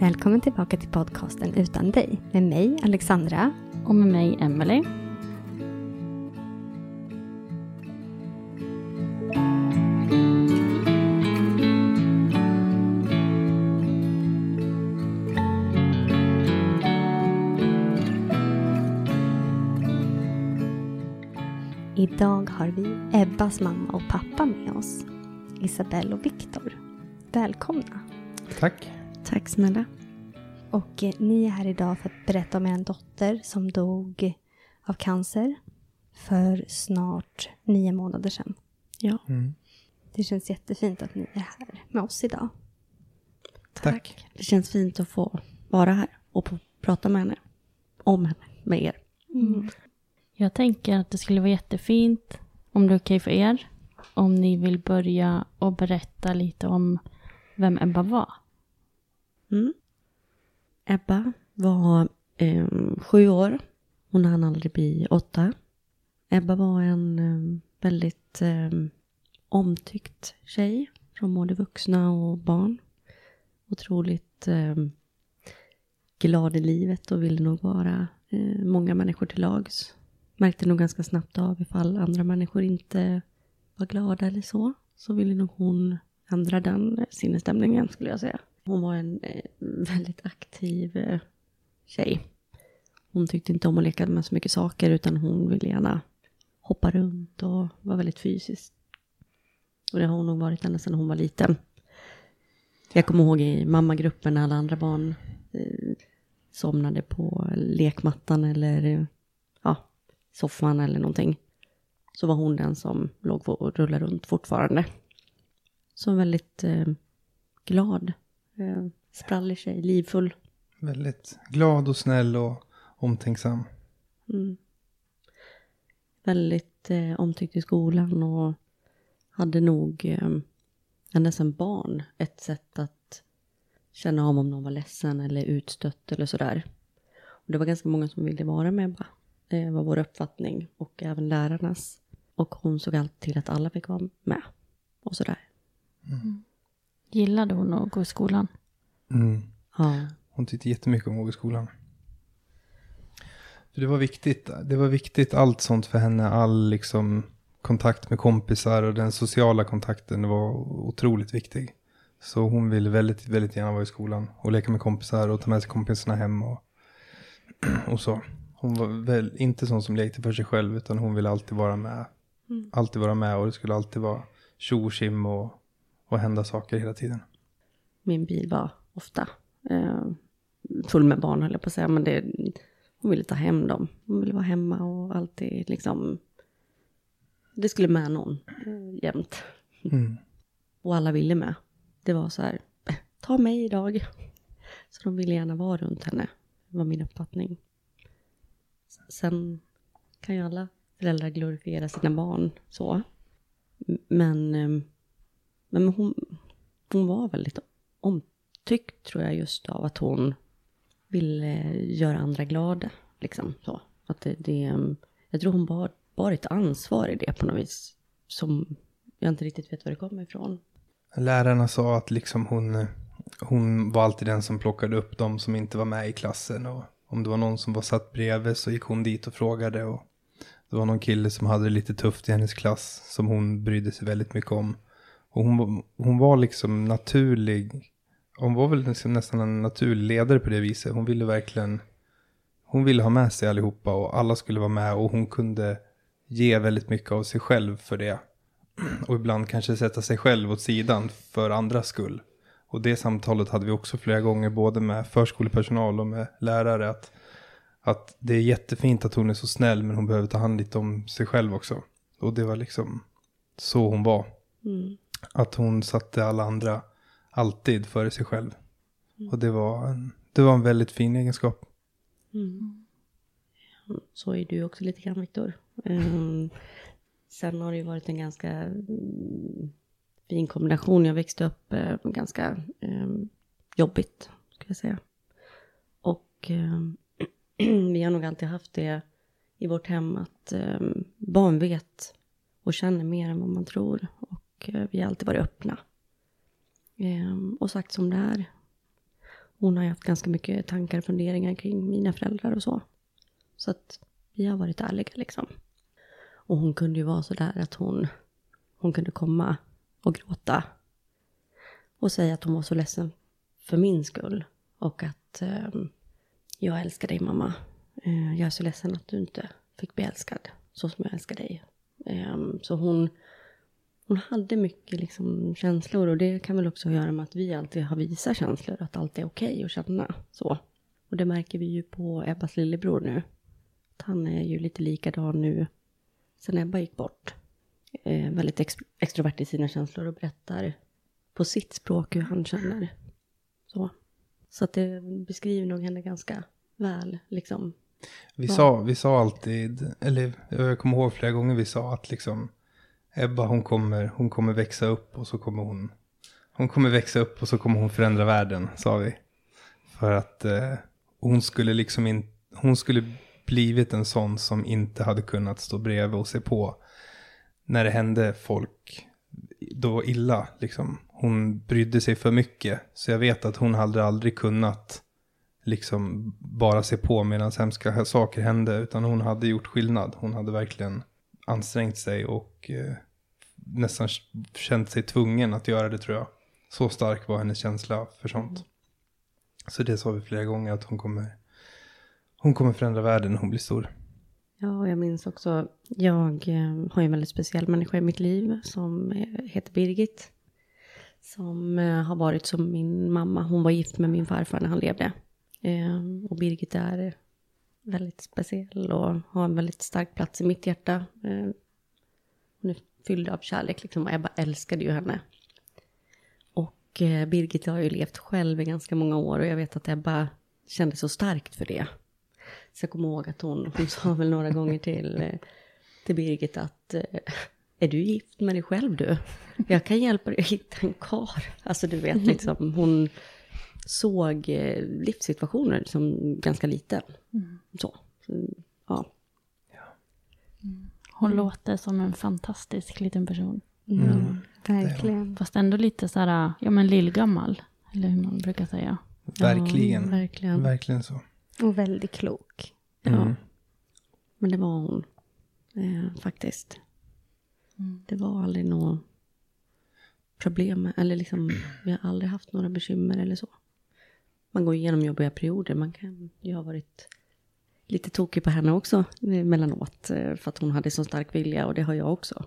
Välkommen tillbaka till podcasten Utan dig med mig Alexandra. Och med mig Emelie. Idag har vi Ebbas mamma och pappa med oss. Isabelle och Viktor. Välkomna. Tack. Tack snälla. Och eh, ni är här idag för att berätta om er dotter som dog av cancer för snart nio månader sedan. Ja, Mm. Det känns jättefint att ni är här med oss idag. Tack. Det känns fint att få vara här och prata med henne. Om henne, med er. Jag tänker att det skulle vara jättefint om det är okej för er. Om ni vill börja och berätta lite om vem Ebba var. Mm. Ebba var eh, sju år. Hon hann aldrig bli åtta. Ebba var en eh, väldigt eh, omtyckt tjej från både vuxna och barn. Otroligt eh, glad i livet och ville nog vara eh, många människor till lags. Märkte nog ganska snabbt av ifall andra människor inte var glada eller så. Så ville nog hon ändra den sinnesstämningen skulle jag säga. Hon var en eh, väldigt aktiv eh, tjej. Hon tyckte inte om att leka med så mycket saker utan hon ville gärna hoppa runt och var väldigt fysisk. Och det har hon nog varit ända sedan hon var liten. Jag kommer ihåg i mammagruppen när alla andra barn eh, somnade på lekmattan eller ja, soffan eller någonting. Så var hon den som låg och rullade runt fortfarande. Så en väldigt eh, glad, eh, sprallig tjej, livfull. Väldigt glad och snäll och omtänksam. Mm. Väldigt eh, omtyckt i skolan och hade nog eh, sedan barn ett sätt att känna om om någon var ledsen eller utstött eller sådär. Och det var ganska många som ville vara med Ebba. Det var vår uppfattning och även lärarnas. Och hon såg alltid till att alla fick vara med och sådär. Gillade hon att gå i skolan? Mm. Ja, Hon tyckte jättemycket om att gå i skolan. För det var viktigt. Det var viktigt allt sånt för henne. All liksom kontakt med kompisar och den sociala kontakten var otroligt viktig. Så hon ville väldigt, väldigt gärna vara i skolan och leka med kompisar och ta med sig kompisarna hem och, och så. Hon var väl inte sån som lekte för sig själv utan hon ville alltid vara med. Alltid vara med och det skulle alltid vara tjo och och, och hända saker hela tiden. min bil var ofta eh, full med barn höll jag på att säga. Men det, hon ville ta hem dem. Hon ville vara hemma och alltid liksom. Det skulle med någon eh, jämt. Mm. Och alla ville med. Det var så här, "Eh, ta mig idag. Så de ville gärna vara runt henne. Var min uppfattning. Sen kan ju alla föräldrar glorifiera sina barn så. Men, eh, men hon, hon var väldigt omtyckt tror jag just av att hon ville göra andra glada. Liksom så. Att det, det, mm, jag tror hon bar, bar ett ansvar i det på något vis. Som jag inte riktigt vet var det kommer ifrån. Lärarna sa att liksom hon, hon var alltid den som plockade upp de som inte var med i klassen. Och om det var någon som var satt bredvid så gick hon dit och frågade. Och det var någon kille som hade det lite tufft i hennes klass som hon brydde sig väldigt mycket om. Och hon, var- hon var liksom naturlig. Hon var väl liksom nästan en naturlig ledare på det viset. Hon ville verkligen, hon ville ha med sig allihopa och alla skulle vara med. Och hon kunde ge väldigt mycket av sig själv för det. Och ibland kanske sätta sig själv åt sidan för andras skull. Och det samtalet hade vi också flera gånger både med förskolepersonal och med lärare. Att, att det är jättefint att hon är så snäll men hon behöver ta hand lite om sig själv också. Och det var liksom så hon var. Mm. Att hon satte alla andra alltid före sig själv. Och det var, en, det var en väldigt fin egenskap. Mm. Så är du också lite grann Viktor. Um, sen har det ju varit en ganska mm, fin kombination. Jag växte upp eh, ganska um, jobbigt, ska jag säga. Och ehm, vi har nog alltid haft det i vårt hem att barn vet och känner mer än vad man tror. Och Eh, vi har alltid varit öppna. Ehm, och sagt som det är. hon har ju haft ganska mycket tankar och funderingar kring mina föräldrar och så. Så att vi har varit ärliga liksom. Och hon kunde ju vara så där att hon, hon kunde komma och gråta. Och säga att hon var så ledsen för min skull. Och att eh, jag älskar dig mamma. Eh, jag är så ledsen att du inte fick bli älskad så som jag älskar dig. Eh, så hon, hon hade mycket liksom känslor och det kan väl också göra med att vi alltid har visat känslor. Att allt är okej okay att känna så. Och det märker vi ju på Ebbas lillebror nu. Att han är ju lite likadan nu sen Ebba gick bort. Eh, väldigt ex extrovert i sina känslor och berättar på sitt språk hur han känner. Så, så att det beskriver nog henne ganska väl liksom. Vi, sa, vi sa alltid, eller jag kommer ihåg flera gånger vi sa att liksom Ebba hon kommer, hon kommer växa upp och så kommer hon, hon kommer växa upp och så kommer hon förändra världen, sa vi. För att eh, hon skulle liksom inte, hon skulle blivit en sån som inte hade kunnat stå bredvid och se på när det hände folk då illa. Liksom. Hon brydde sig för mycket. Så jag vet att hon hade aldrig kunnat liksom bara se på medan hemska saker hände. Utan hon hade gjort skillnad. Hon hade verkligen ansträngt sig och eh, nästan känt sig tvungen att göra det tror jag. Så stark var hennes känsla för sånt. Så det sa vi flera gånger att hon kommer hon kommer förändra världen när hon blir stor. Ja, och jag minns också, jag eh, har ju en väldigt speciell människa i mitt liv som heter Birgit. Som eh, har varit som min mamma, hon var gift med min farfar när han levde. Eh, och Birgit är väldigt speciell och har en väldigt stark plats i mitt hjärta. Hon är fylld av kärlek liksom och Ebba älskade ju henne. Och Birgit har ju levt själv i ganska många år och jag vet att Ebba kände så starkt för det. Så jag kommer ihåg att hon, hon sa väl några gånger till, eh, till Birgit att eh, är du gift med dig själv du? Jag kan hjälpa dig att hitta en kar. Alltså du vet liksom, hon såg eh, livssituationer som ganska liten. Mm. Så, ja. Hon mm. låter som en fantastisk liten person. Mm. Mm. Verkligen. Fast ändå lite så här, ja men lillgammal. Eller hur man brukar säga. Verkligen. Ja, verkligen. Verkligen så. Och väldigt klok. Mm. Ja. Men det var hon. Eh, faktiskt. Mm. Det var aldrig något problem. Eller liksom, vi har aldrig haft några bekymmer eller så. Man går igenom jobbiga perioder. Man kan ju ha varit lite tokig på henne också eh, emellanåt. Eh, för att hon hade så stark vilja och det har jag också.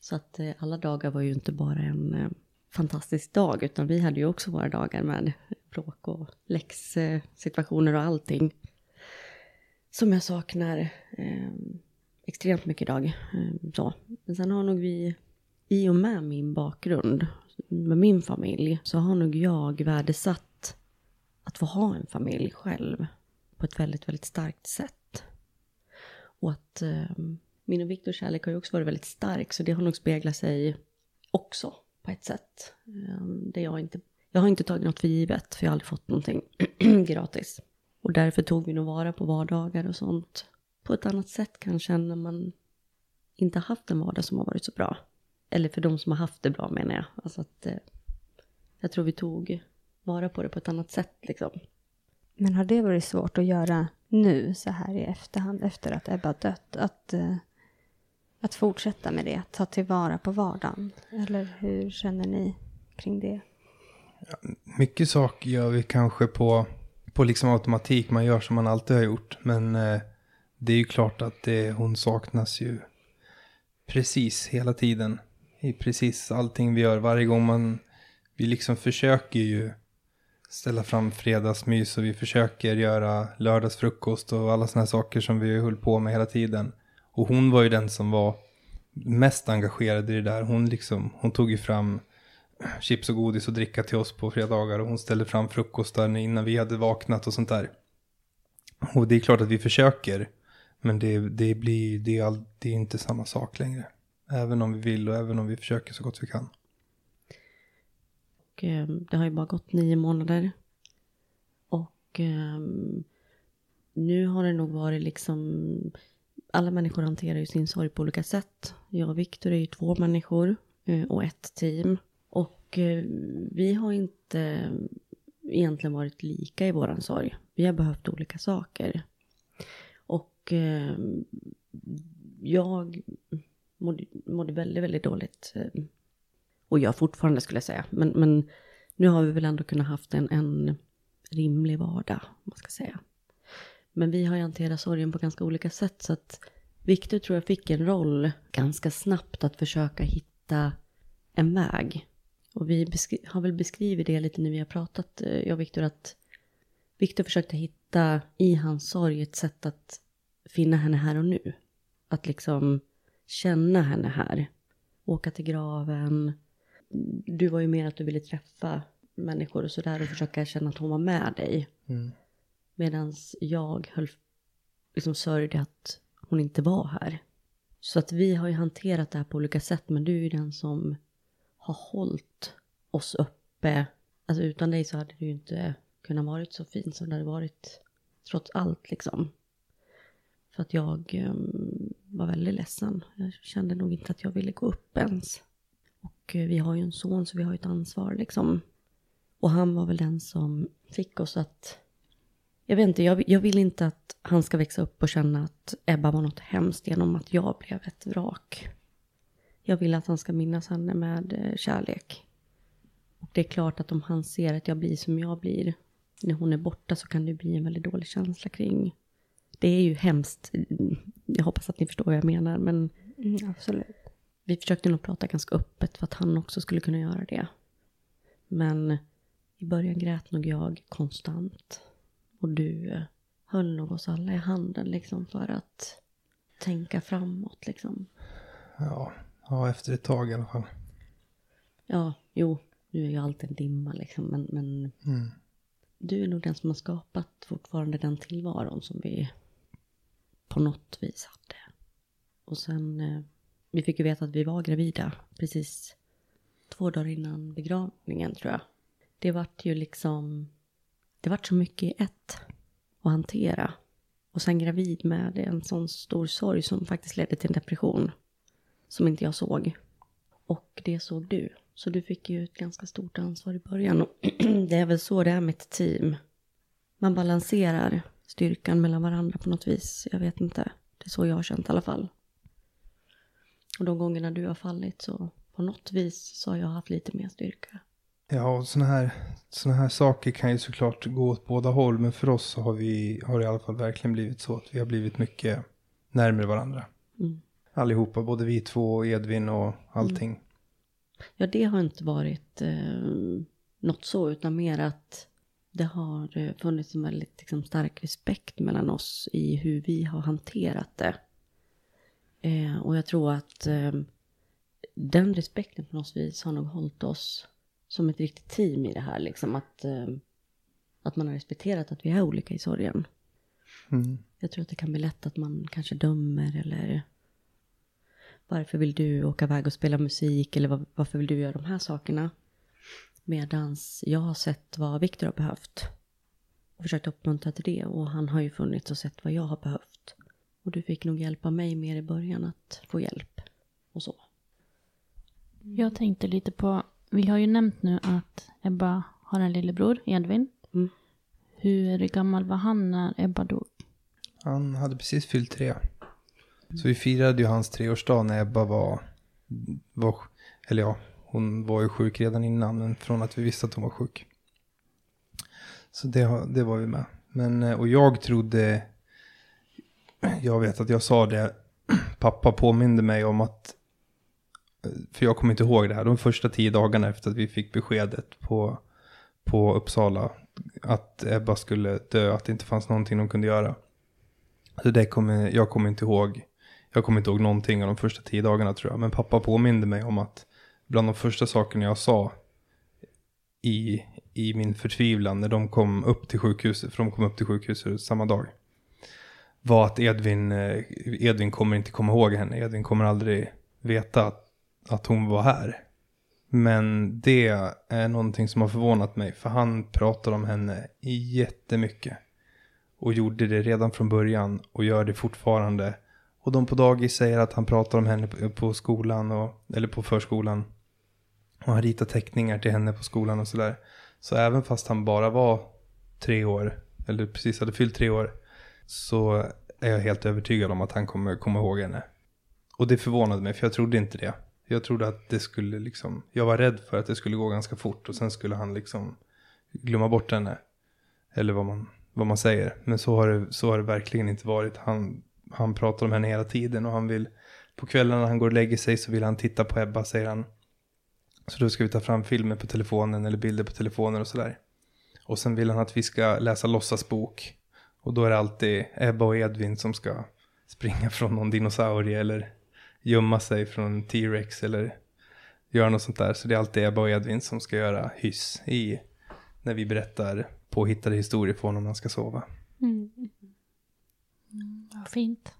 Så att eh, alla dagar var ju inte bara en fantastisk dag. Utan vi hade ju också våra dagar med bråk och läxsituationer och allting. Som jag saknar eh, extremt mycket idag. Eh, så. Men sen har nog vi, i och med min bakgrund, med min familj, så har nog jag värdesatt att få ha en familj själv på ett väldigt, väldigt starkt sätt. Och att eh, min och Viktors kärlek har ju också varit väldigt stark, så det har nog speglat sig också på ett sätt. Eh, det jag inte jag har inte tagit något för givet, för jag har aldrig fått någonting gratis. Och därför tog vi nog vara på vardagar och sånt på ett annat sätt kanske än när man inte haft en vardag som har varit så bra. Eller för de som har haft det bra menar jag. Alltså att eh, jag tror vi tog vara på det på ett annat sätt liksom. Men har det varit svårt att göra nu så här i efterhand efter att Ebba dött? Att, eh, att fortsätta med det, att ta tillvara på vardagen? Eller hur känner ni kring det? mycket saker gör vi kanske på, på liksom automatik. Man gör som man alltid har gjort. Men eh, det är ju klart att det, hon saknas ju precis hela tiden. I precis allting vi gör. Varje gång man, vi liksom försöker ju ställa fram fredagsmys och vi försöker göra lördagsfrukost och alla sådana här saker som vi höll på med hela tiden. Och hon var ju den som var mest engagerad i det där. Hon, liksom, hon tog ju fram chips och godis och dricka till oss på fredagar och hon ställde fram frukostar innan vi hade vaknat och sånt där. Och det är klart att vi försöker, men det, det blir det är, all, det är inte samma sak längre. Även om vi vill och även om vi försöker så gott vi kan. Och, eh, det har ju bara gått nio månader. Och eh, nu har det nog varit liksom, alla människor hanterar ju sin sorg på olika sätt. Jag och Viktor är ju två människor eh, och ett team. Och eh, vi har inte egentligen varit lika i våran sorg. Vi har behövt olika saker. Och ehm, jag mådde, mådde väldigt, väldigt dåligt. Ehm, och gör fortfarande skulle jag säga. Men, men nu har vi väl ändå kunnat haft en, en rimlig vardag, om man ska säga. Men vi har ju hanterat sorgen på ganska olika sätt. Så att Viktor tror jag fick en roll ganska snabbt att försöka hitta en väg. Och vi har väl beskrivit det lite när vi har pratat, eh, jag och Viktor, att Viktor försökte hitta i hans sorg ett sätt att finna henne här och nu. Att liksom känna henne här. Åka till graven. Du var ju mer att du ville träffa människor och sådär och försöka känna att hon var med dig. Mm. Medan jag höll, liksom sörjde att hon inte var här. Så att vi har ju hanterat det här på olika sätt men du är ju den som har hållit oss uppe. Alltså utan dig så hade det ju inte kunnat varit så fint som det hade varit trots allt liksom. För att jag um, var väldigt ledsen. Jag kände nog inte att jag ville gå upp ens. Och eh, vi har ju en son så vi har ju ett ansvar liksom. Och han var väl den som fick oss att... Jag vet inte, jag, jag vill inte att han ska växa upp och känna att Ebba var något hemskt genom att jag blev ett vrak. Jag vill att han ska minnas henne med eh, kärlek. Och det är klart att om han ser att jag blir som jag blir när hon är borta så kan det bli en väldigt dålig känsla kring det är ju hemskt. Jag hoppas att ni förstår vad jag menar. Men mm, absolut. Vi försökte nog prata ganska öppet för att han också skulle kunna göra det. Men i början grät nog jag konstant. Och du höll nog oss alla i handen liksom för att tänka framåt liksom. Ja, ja efter ett tag i alla fall. Ja, jo, nu är ju allt en dimma liksom. Men, men mm. du är nog den som har skapat fortfarande den tillvaron som vi på något vis hade. Och sen, eh, vi fick ju veta att vi var gravida precis två dagar innan begravningen tror jag. Det vart ju liksom, det vart så mycket i ett att hantera. Och sen gravid med en sån stor sorg som faktiskt ledde till en depression. Som inte jag såg. Och det såg du. Så du fick ju ett ganska stort ansvar i början. Och det är väl så det är med ett team. Man balanserar styrkan mellan varandra på något vis. Jag vet inte. Det är så jag har känt i alla fall. Och de gångerna du har fallit så på något vis så har jag haft lite mer styrka. Ja, och sådana här, såna här saker kan ju såklart gå åt båda håll. Men för oss så har, vi, har det i alla fall verkligen blivit så att vi har blivit mycket närmare varandra. Mm. Allihopa, både vi två och Edvin och allting. Mm. Ja, det har inte varit eh, något så, utan mer att det har eh, funnits en väldigt liksom, stark respekt mellan oss i hur vi har hanterat det. Eh, och jag tror att eh, den respekten på något vis har nog hållit oss som ett riktigt team i det här. Liksom, att, eh, att man har respekterat att vi är olika i sorgen. Mm. Jag tror att det kan bli lätt att man kanske dömer eller varför vill du åka iväg och spela musik eller var, varför vill du göra de här sakerna? Medans jag har sett vad Viktor har behövt. Och försökt uppmuntra till det. Och han har ju funnits och sett vad jag har behövt. Och du fick nog hjälpa mig mer i början att få hjälp. Och så. Jag tänkte lite på, vi har ju nämnt nu att Ebba har en lillebror, Edvin. Mm. Hur gammal var han när Ebba dog? Han hade precis fyllt tre. Så vi firade ju hans treårsdag när Ebba var, var eller ja, hon var ju sjuk redan innan, men från att vi visste att hon var sjuk. Så det, det var vi med. Men, eh, och jag trodde, jag vet att jag sa det, pappa påminde mig om att, för jag kommer inte ihåg det här, de första tio dagarna efter att vi fick beskedet på, på Uppsala, att Ebba skulle dö, att det inte fanns någonting de kunde göra. Så det kommer, jag kommer inte ihåg, jag kommer inte ihåg någonting av de första tio dagarna tror jag, men pappa påminde mig om att bland de första sakerna jag sa i, i min förtvivlan när de kom upp till sjukhuset, för de kom upp till sjukhuset samma dag, var att Edvin, eh, Edvin kommer inte komma ihåg henne. Edvin kommer aldrig veta att, att hon var här. Men det är någonting som har förvånat mig, för han pratar om henne jättemycket. Och gjorde det redan från början och gör det fortfarande. Och de på dagis säger att han pratar om henne på, på skolan, och, eller på förskolan. Och han ritar teckningar till henne på skolan och sådär. Så även fast han bara var tre år, eller precis hade fyllt tre år, så är jag helt övertygad om att han kommer komma ihåg henne. Och det förvånade mig, för jag trodde inte det. Jag trodde att det skulle liksom, jag var rädd för att det skulle gå ganska fort och sen skulle han liksom glömma bort henne. Eller vad man, vad man säger. Men så har, det, så har det verkligen inte varit. Han, han pratar om henne hela tiden och han vill, på kvällen när han går och lägger sig så vill han titta på Ebba, säger han. Så då ska vi ta fram filmer på telefonen eller bilder på telefonen och sådär. Och sen vill han att vi ska läsa låtsasbok. Och då är det alltid Ebba och Edvin som ska springa från någon dinosaurie eller gömma sig från T-Rex eller göra något sånt där. Så det är alltid Ebba och Edvin som ska göra hyss i när vi berättar påhittade historier för honom när han ska sova. Mm. Mm, vad fint.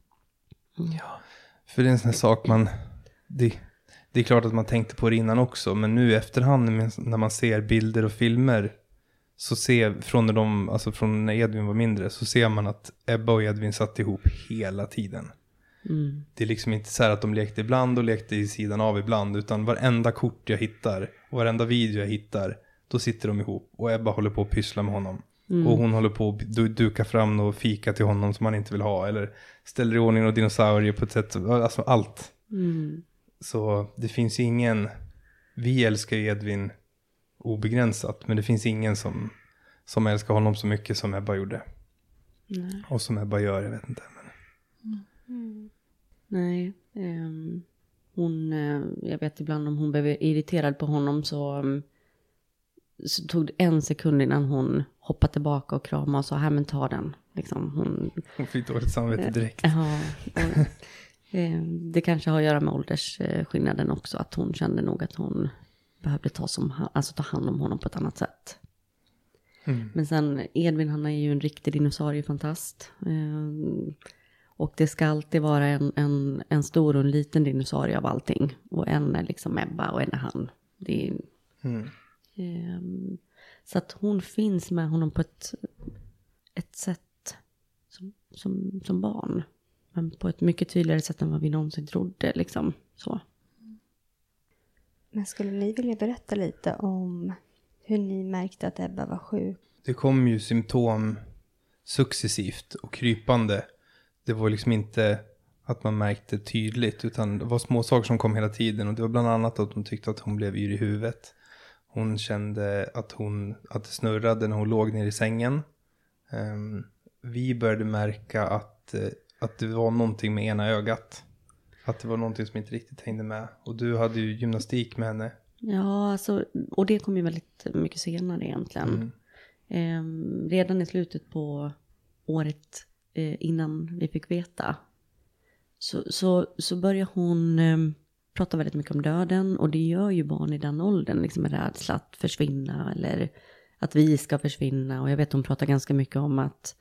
Ja, för det är en sån här sak man, det, det är klart att man tänkte på det innan också, men nu efterhand när man ser bilder och filmer så ser, från när de, alltså från när Edvin var mindre, så ser man att Ebba och Edvin satt ihop hela tiden. Mm. Det är liksom inte så här att de lekte ibland och lekte i sidan av ibland, utan varenda kort jag hittar och varenda video jag hittar, då sitter de ihop och Ebba håller på att pyssla med honom. Mm. Och hon håller på att duka fram och fika till honom som han inte vill ha, eller ställer i ordning några dinosaurier på ett sätt, alltså allt. Mm. Så det finns ingen, vi älskar Edvin obegränsat, men det finns ingen som, som älskar honom så mycket som Ebba gjorde. Nej. Och som Ebba gör, jag vet inte. Men... Mm. Nej, um, hon, uh, jag vet ibland om hon blev irriterad på honom så, um, så tog det en sekund innan hon hoppade tillbaka och kramade och sa, här men ta den. Liksom, hon, hon fick dåligt samvete direkt. Uh, ja, och, um, det kanske har att göra med åldersskillnaden också, att hon kände nog att hon behövde ta, som, alltså ta hand om honom på ett annat sätt. Mm. Men sen Edvin han är ju en riktig dinosauriefantast. Eh, och det ska alltid vara en, en, en stor och en liten dinosaurie av allting. Och en är liksom Ebba och en är han. Det är, mm. eh, så att hon finns med honom på ett, ett sätt som, som, som barn. Men på ett mycket tydligare sätt än vad vi någonsin trodde. Liksom, så. Men skulle ni vilja berätta lite om hur ni märkte att Ebba var sjuk? Det kom ju symptom successivt och krypande. Det var liksom inte att man märkte tydligt utan det var små saker som kom hela tiden och det var bland annat att hon tyckte att hon blev yr i huvudet. Hon kände att, hon, att det snurrade när hon låg ner i sängen. Um, vi började märka att, eh, att det var någonting med ena ögat. Att det var någonting som inte riktigt hängde med. Och du hade ju gymnastik med henne. Ja, alltså, och det kom ju väldigt mycket senare egentligen. Mm. Eh, redan i slutet på året eh, innan vi fick veta så, så, så började hon eh, prata väldigt mycket om döden. Och det gör ju barn i den åldern, liksom med rädsla att försvinna eller att vi ska försvinna. Och jag vet hon pratar ganska mycket om att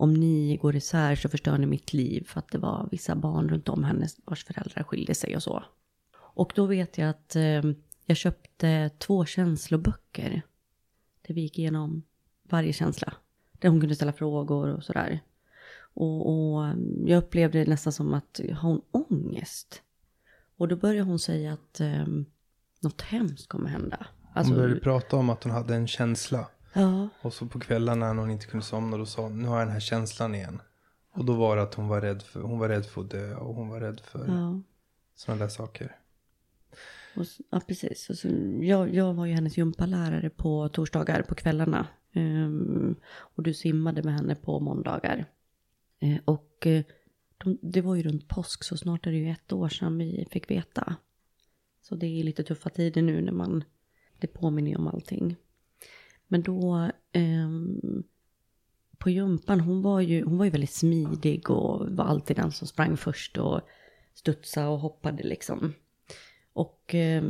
om ni går isär så förstör ni mitt liv för att det var vissa barn runt om henne vars föräldrar skilde sig och så. Och då vet jag att eh, jag köpte två känsloböcker. Där vi gick igenom varje känsla. Där hon kunde ställa frågor och sådär. Och, och jag upplevde det nästan som att, har hon ångest? Och då började hon säga att eh, något hemskt kommer hända. Alltså, hon började prata om att hon hade en känsla. Ja. Och så på kvällarna när hon inte kunde somna då sa hon, nu har jag den här känslan igen. Och då var det att hon var rädd för, hon var rädd för att dö och hon var rädd för ja. sådana där saker. Och, ja, precis. Och så, jag, jag var ju hennes gympalärare på torsdagar på kvällarna. Um, och du simmade med henne på måndagar. Uh, och uh, de, det var ju runt påsk så snart är det ju ett år sedan vi fick veta. Så det är lite tuffa tider nu när man, det påminner ju om allting. Men då eh, på gympan, hon var, ju, hon var ju väldigt smidig och var alltid den som sprang först och studsade och hoppade liksom. Och eh,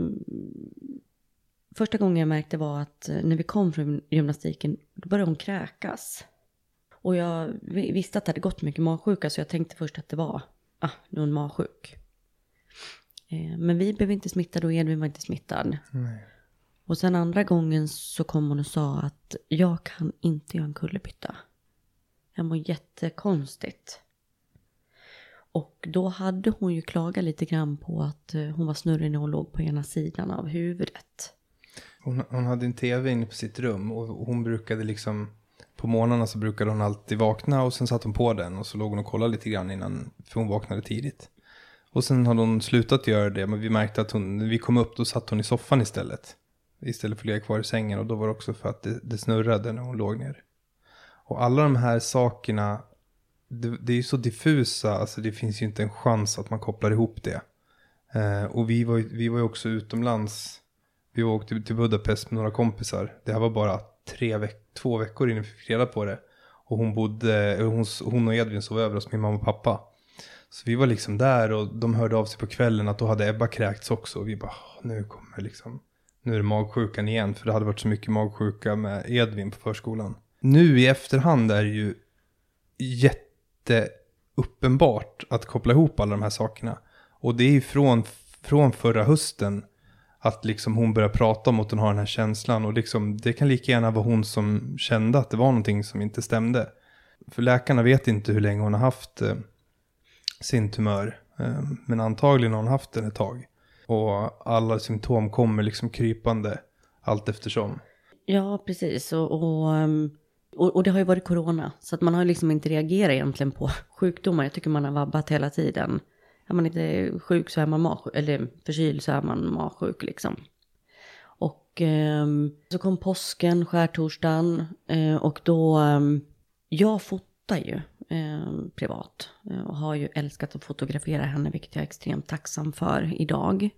första gången jag märkte var att eh, när vi kom från gymnastiken, då började hon kräkas. Och jag visste att det hade gått mycket magsjuka så jag tänkte först att det var, ah, nu är hon magsjuk. Eh, men vi blev inte smittade och Edvin var inte smittad. Nej. Och sen andra gången så kom hon och sa att jag kan inte göra en kullerbytta. Jag mår jättekonstigt. Och då hade hon ju klagat lite grann på att eh, hon var snurrig när hon låg på ena sidan av huvudet. hon, hon hade en tv inne på sitt rum och hon brukade liksom på morgnarna så brukade hon alltid vakna och sen satte hon på den och så låg hon och kollade lite grann innan, för hon vaknade tidigt. Och sen hade hon slutat göra det, men vi märkte att hon, när vi kom upp då satt hon i soffan istället. Istället för att ligga kvar i sängen och då var det också för att det, det snurrade när hon låg ner. Och alla de här sakerna, det, det är ju så diffusa, alltså det finns ju inte en chans att man kopplar ihop det. Eh, och vi var, ju, vi var ju också utomlands, vi åkte till Budapest med några kompisar. Det här var bara tre veck två veckor innan vi fick reda på det. Och hon bodde, hon, hon och Edvin sov över hos min mamma och pappa. Så vi var liksom där och de hörde av sig på kvällen att då hade Ebba kräkts också. Och vi bara, nu kommer liksom, nu är det magsjukan igen. För det hade varit så mycket magsjuka med Edvin på förskolan. Nu i efterhand är det ju jätteuppenbart att koppla ihop alla de här sakerna. Och det är ju från, från förra hösten att liksom hon börjar prata om att hon har den här känslan. Och liksom, det kan lika gärna vara hon som kände att det var någonting som inte stämde. För läkarna vet inte hur länge hon har haft eh, sin tumör. Eh, men antagligen har hon haft den ett tag. Och alla symptom kommer liksom krypande allt eftersom. Ja, precis. Och, och, ehm, och, och det har ju varit corona. Så att man har liksom inte reagerat egentligen på sjukdomar. Jag tycker man har vabbat hela tiden. Är man inte sjuk så är man magsjuk, eller förkyld så är man magsjuk liksom. Och eh, så kom påsken, skärtorsdagen eh, och då, eh, jag fotar ju ehm, privat eh, och har ju älskat att fotografera henne, vilket jag är extremt tacksam för idag.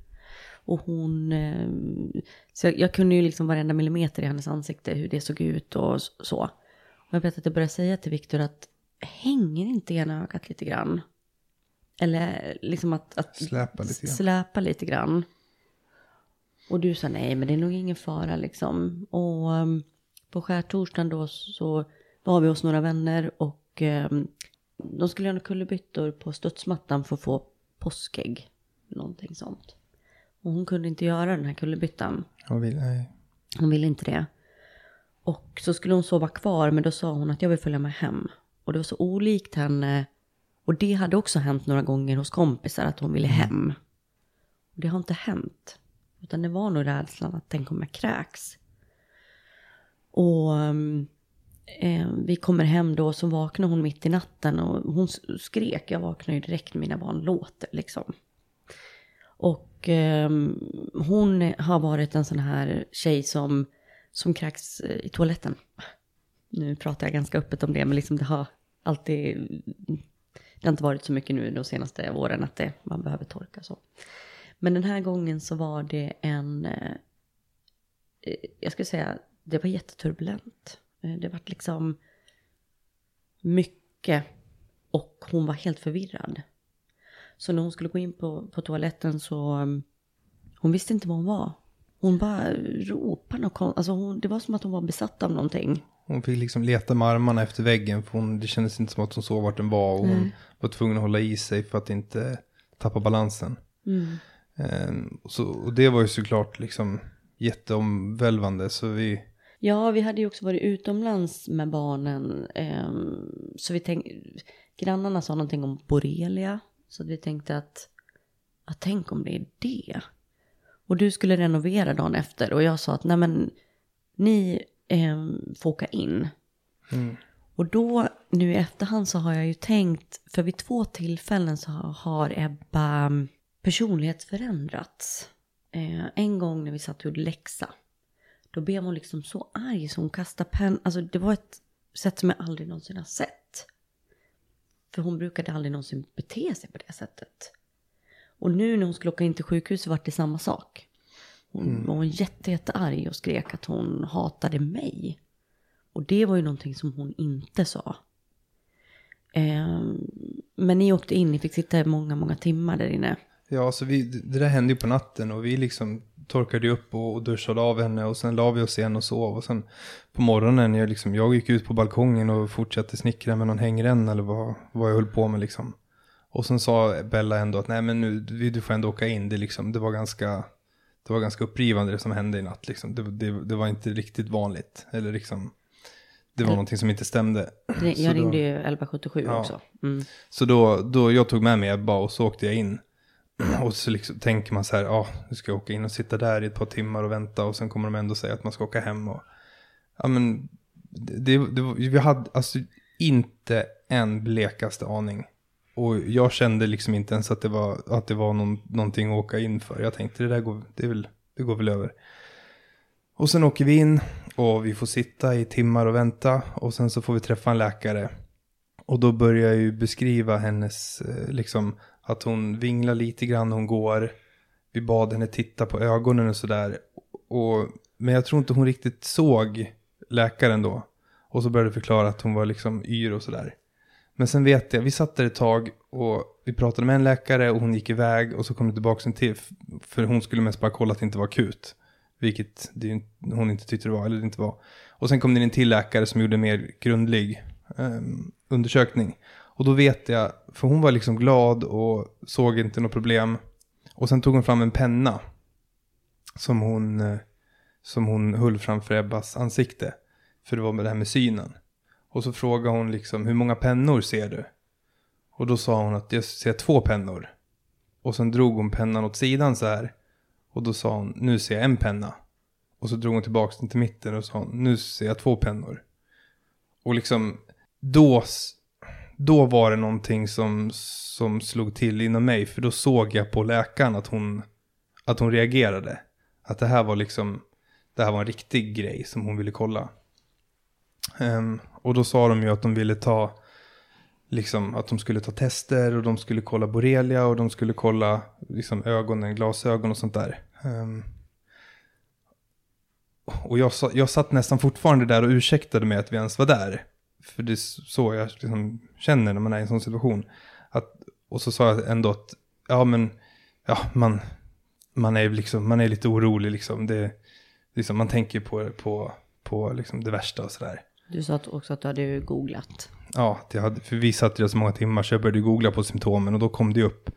Och hon, ehm, så jag, jag, kunde ju liksom varenda millimeter i hennes ansikte, hur det såg ut och så. Och jag vet att jag började säga till Viktor att hänger inte ena ögat lite grann? Eller liksom att, att släpa, lite grann. släpa lite grann. Och du sa nej, men det är nog ingen fara liksom. Och um, på skärtorsdagen då så var vi hos några vänner och um, de skulle göra kullerbyttor på studsmattan för att få påskägg. Någonting sånt. Och hon kunde inte göra den här kullerbyttan. Hon nej. Hon ville inte det. Och så skulle hon sova kvar, men då sa hon att jag vill följa med hem. Och det var så olikt henne och det hade också hänt några gånger hos kompisar att hon ville mm. hem. Och det har inte hänt. Utan det var nog rädslan att tänk om jag kräks. Och eh, vi kommer hem då så vaknar hon mitt i natten och hon skrek. Jag vaknar ju direkt när mina barn låter liksom. Och eh, hon har varit en sån här tjej som, som kräks eh, i toaletten. Nu pratar jag ganska öppet om det, men liksom det har alltid det har inte varit så mycket nu de senaste åren att det, man behöver torka så. Men den här gången så var det en, eh, eh jag skulle säga, det var jätteturbulent. Eh, det var liksom mycket och hon var helt förvirrad. Så när hon skulle gå in på, på toaletten så, mm, hon visste inte var hon var. Hon bara ropade och alltså hon, det var som att hon var besatt av någonting. Hon fick liksom leta med armarna efter väggen för hon, det kändes inte som att hon såg vart den var. Och hon var tvungen att hålla i sig för att inte tappa balansen. Mm. Um, så, och det var ju såklart liksom jätteomvälvande. Så vi... Ja, vi hade ju också varit utomlands med barnen. Um, så vi tänkte, grannarna sa någonting om borrelia. Så vi tänkte att, att tänk om det är det. Och du skulle renovera dagen efter och jag sa att nej men ni eh, få åka in. Mm. Och då, nu i efterhand så har jag ju tänkt, för vid två tillfällen så har Ebba mm, personlighetsförändrats. Eh, en gång när vi satt och gjorde läxa, då blev hon liksom så arg så hon kastade pennan. Alltså det var ett sätt som jag aldrig någonsin har sett. För hon brukade aldrig någonsin bete sig på det sättet. Och nu när hon skulle åka in till sjukhuset var det samma sak. Hon mm. var jätte, jättearg och skrek att hon hatade mig. Och det var ju någonting som hon inte sa. Eh, men ni åkte in, ni fick sitta många, många timmar där inne. Ja, alltså vi, det där hände ju på natten och vi liksom torkade upp och, och duschade av henne och sen la vi oss igen och sov. Och sen på morgonen, jag, liksom, jag gick ut på balkongen och fortsatte snickra med någon hängränna eller vad, vad jag höll på med liksom. Och sen sa Bella ändå att nej men nu, du får ändå åka in, det, liksom, det var ganska det var ganska upprivande det som hände i natt. Liksom. Det, det, det var inte riktigt vanligt. Eller liksom, det var någonting som inte stämde. Jag ringde ju 1177 ja. också. Mm. Så då, då, jag tog med mig Ebba och så åkte jag in. och så liksom tänker man så här, ja, ah, nu ska jag åka in och sitta där i ett par timmar och vänta och sen kommer de ändå säga att man ska åka hem och ja men det, det, vi hade alltså inte en blekaste aning. Och jag kände liksom inte ens att det var, att det var någon, någonting att åka in för. Jag tänkte det där går, det, väl, det går väl över. Och sen åker vi in och vi får sitta i timmar och vänta och sen så får vi träffa en läkare. Och då börjar jag ju beskriva hennes, eh, liksom att hon vinglar lite grann när hon går. Vi bad henne titta på ögonen och sådär. men jag tror inte hon riktigt såg läkaren då. Och så började jag förklara att hon var liksom yr och sådär. Men sen vet jag, vi satt där ett tag och vi pratade med en läkare och hon gick iväg och så kom det tillbaka en till. För hon skulle mest bara kolla att det inte var akut. Vilket det, hon inte tyckte det var, eller det inte var. Och sen kom det in en till läkare som gjorde en mer grundlig eh, undersökning. Och då vet jag, för hon var liksom glad och såg inte något problem. Och sen tog hon fram en penna. Som hon, eh, som hon höll framför Ebbas ansikte. För det var med det här med synen. Och så frågade hon liksom, hur många pennor ser du? Och då sa hon att jag ser två pennor. Och sen drog hon pennan åt sidan så här. Och då sa hon, nu ser jag en penna. Och så drog hon tillbaka den till mitten och sa, nu ser jag två pennor. Och liksom, då, då var det någonting som, som slog till inom mig. För då såg jag på läkaren att hon, att hon reagerade. Att det här var liksom, det här var en riktig grej som hon ville kolla. Um, och då sa de ju att de ville ta, liksom att de skulle ta tester och de skulle kolla borrelia och de skulle kolla liksom ögonen, glasögon och sånt där. Um, och jag, jag satt nästan fortfarande där och ursäktade mig att vi ens var där. För det är så jag liksom känner när man är i en sån situation. Att, och så sa jag ändå att, ja men, ja man, man är liksom, man är lite orolig liksom. Det, liksom man tänker på, på, på liksom det värsta och sådär. Du sa också att du hade googlat. Ja, det hade, för vi satt ju så många timmar så jag började googla på symptomen och då kom det upp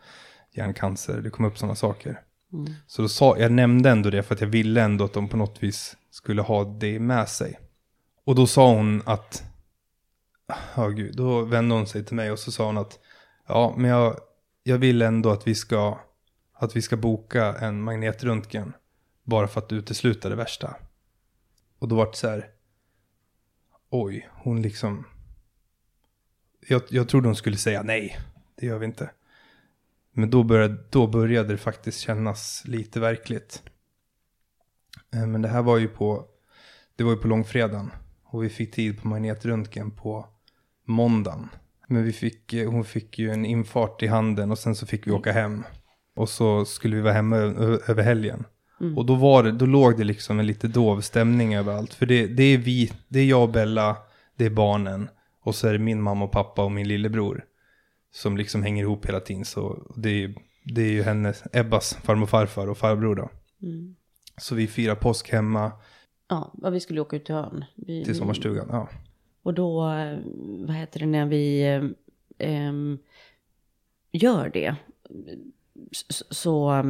hjärncancer, det kom upp sådana saker. Mm. Så då sa, jag nämnde ändå det för att jag ville ändå att de på något vis skulle ha det med sig. Och då sa hon att, ja oh gud, då vände hon sig till mig och så sa hon att, ja men jag, jag vill ändå att vi ska, att vi ska boka en magnetröntgen. Bara för att utesluta det värsta. Och då var det så här, oj, hon liksom... Jag, jag trodde hon skulle säga nej, det gör vi inte. Men då började, då började det faktiskt kännas lite verkligt. Eh, men det här var ju på, det var ju på långfredagen. Och vi fick tid på magnetröntgen på måndagen. Men vi fick, eh, hon fick ju en infart i handen och sen så fick vi åka hem. Och så skulle vi vara hemma över helgen. Mm. Och då, var det, då låg det liksom en lite dov stämning överallt. För det, det är vi, det är jag och Bella, det är barnen. Och så är det min mamma och pappa och min lillebror. Som liksom hänger ihop hela tiden. Så det är, det är ju hennes, Ebbas farmor och farfar och farbror då. Mm. Så vi firar påsk hemma. Ja, vi skulle åka ut till ön. Vi, till sommarstugan, ja. Och då, vad heter det, när vi eh, gör det. Så, så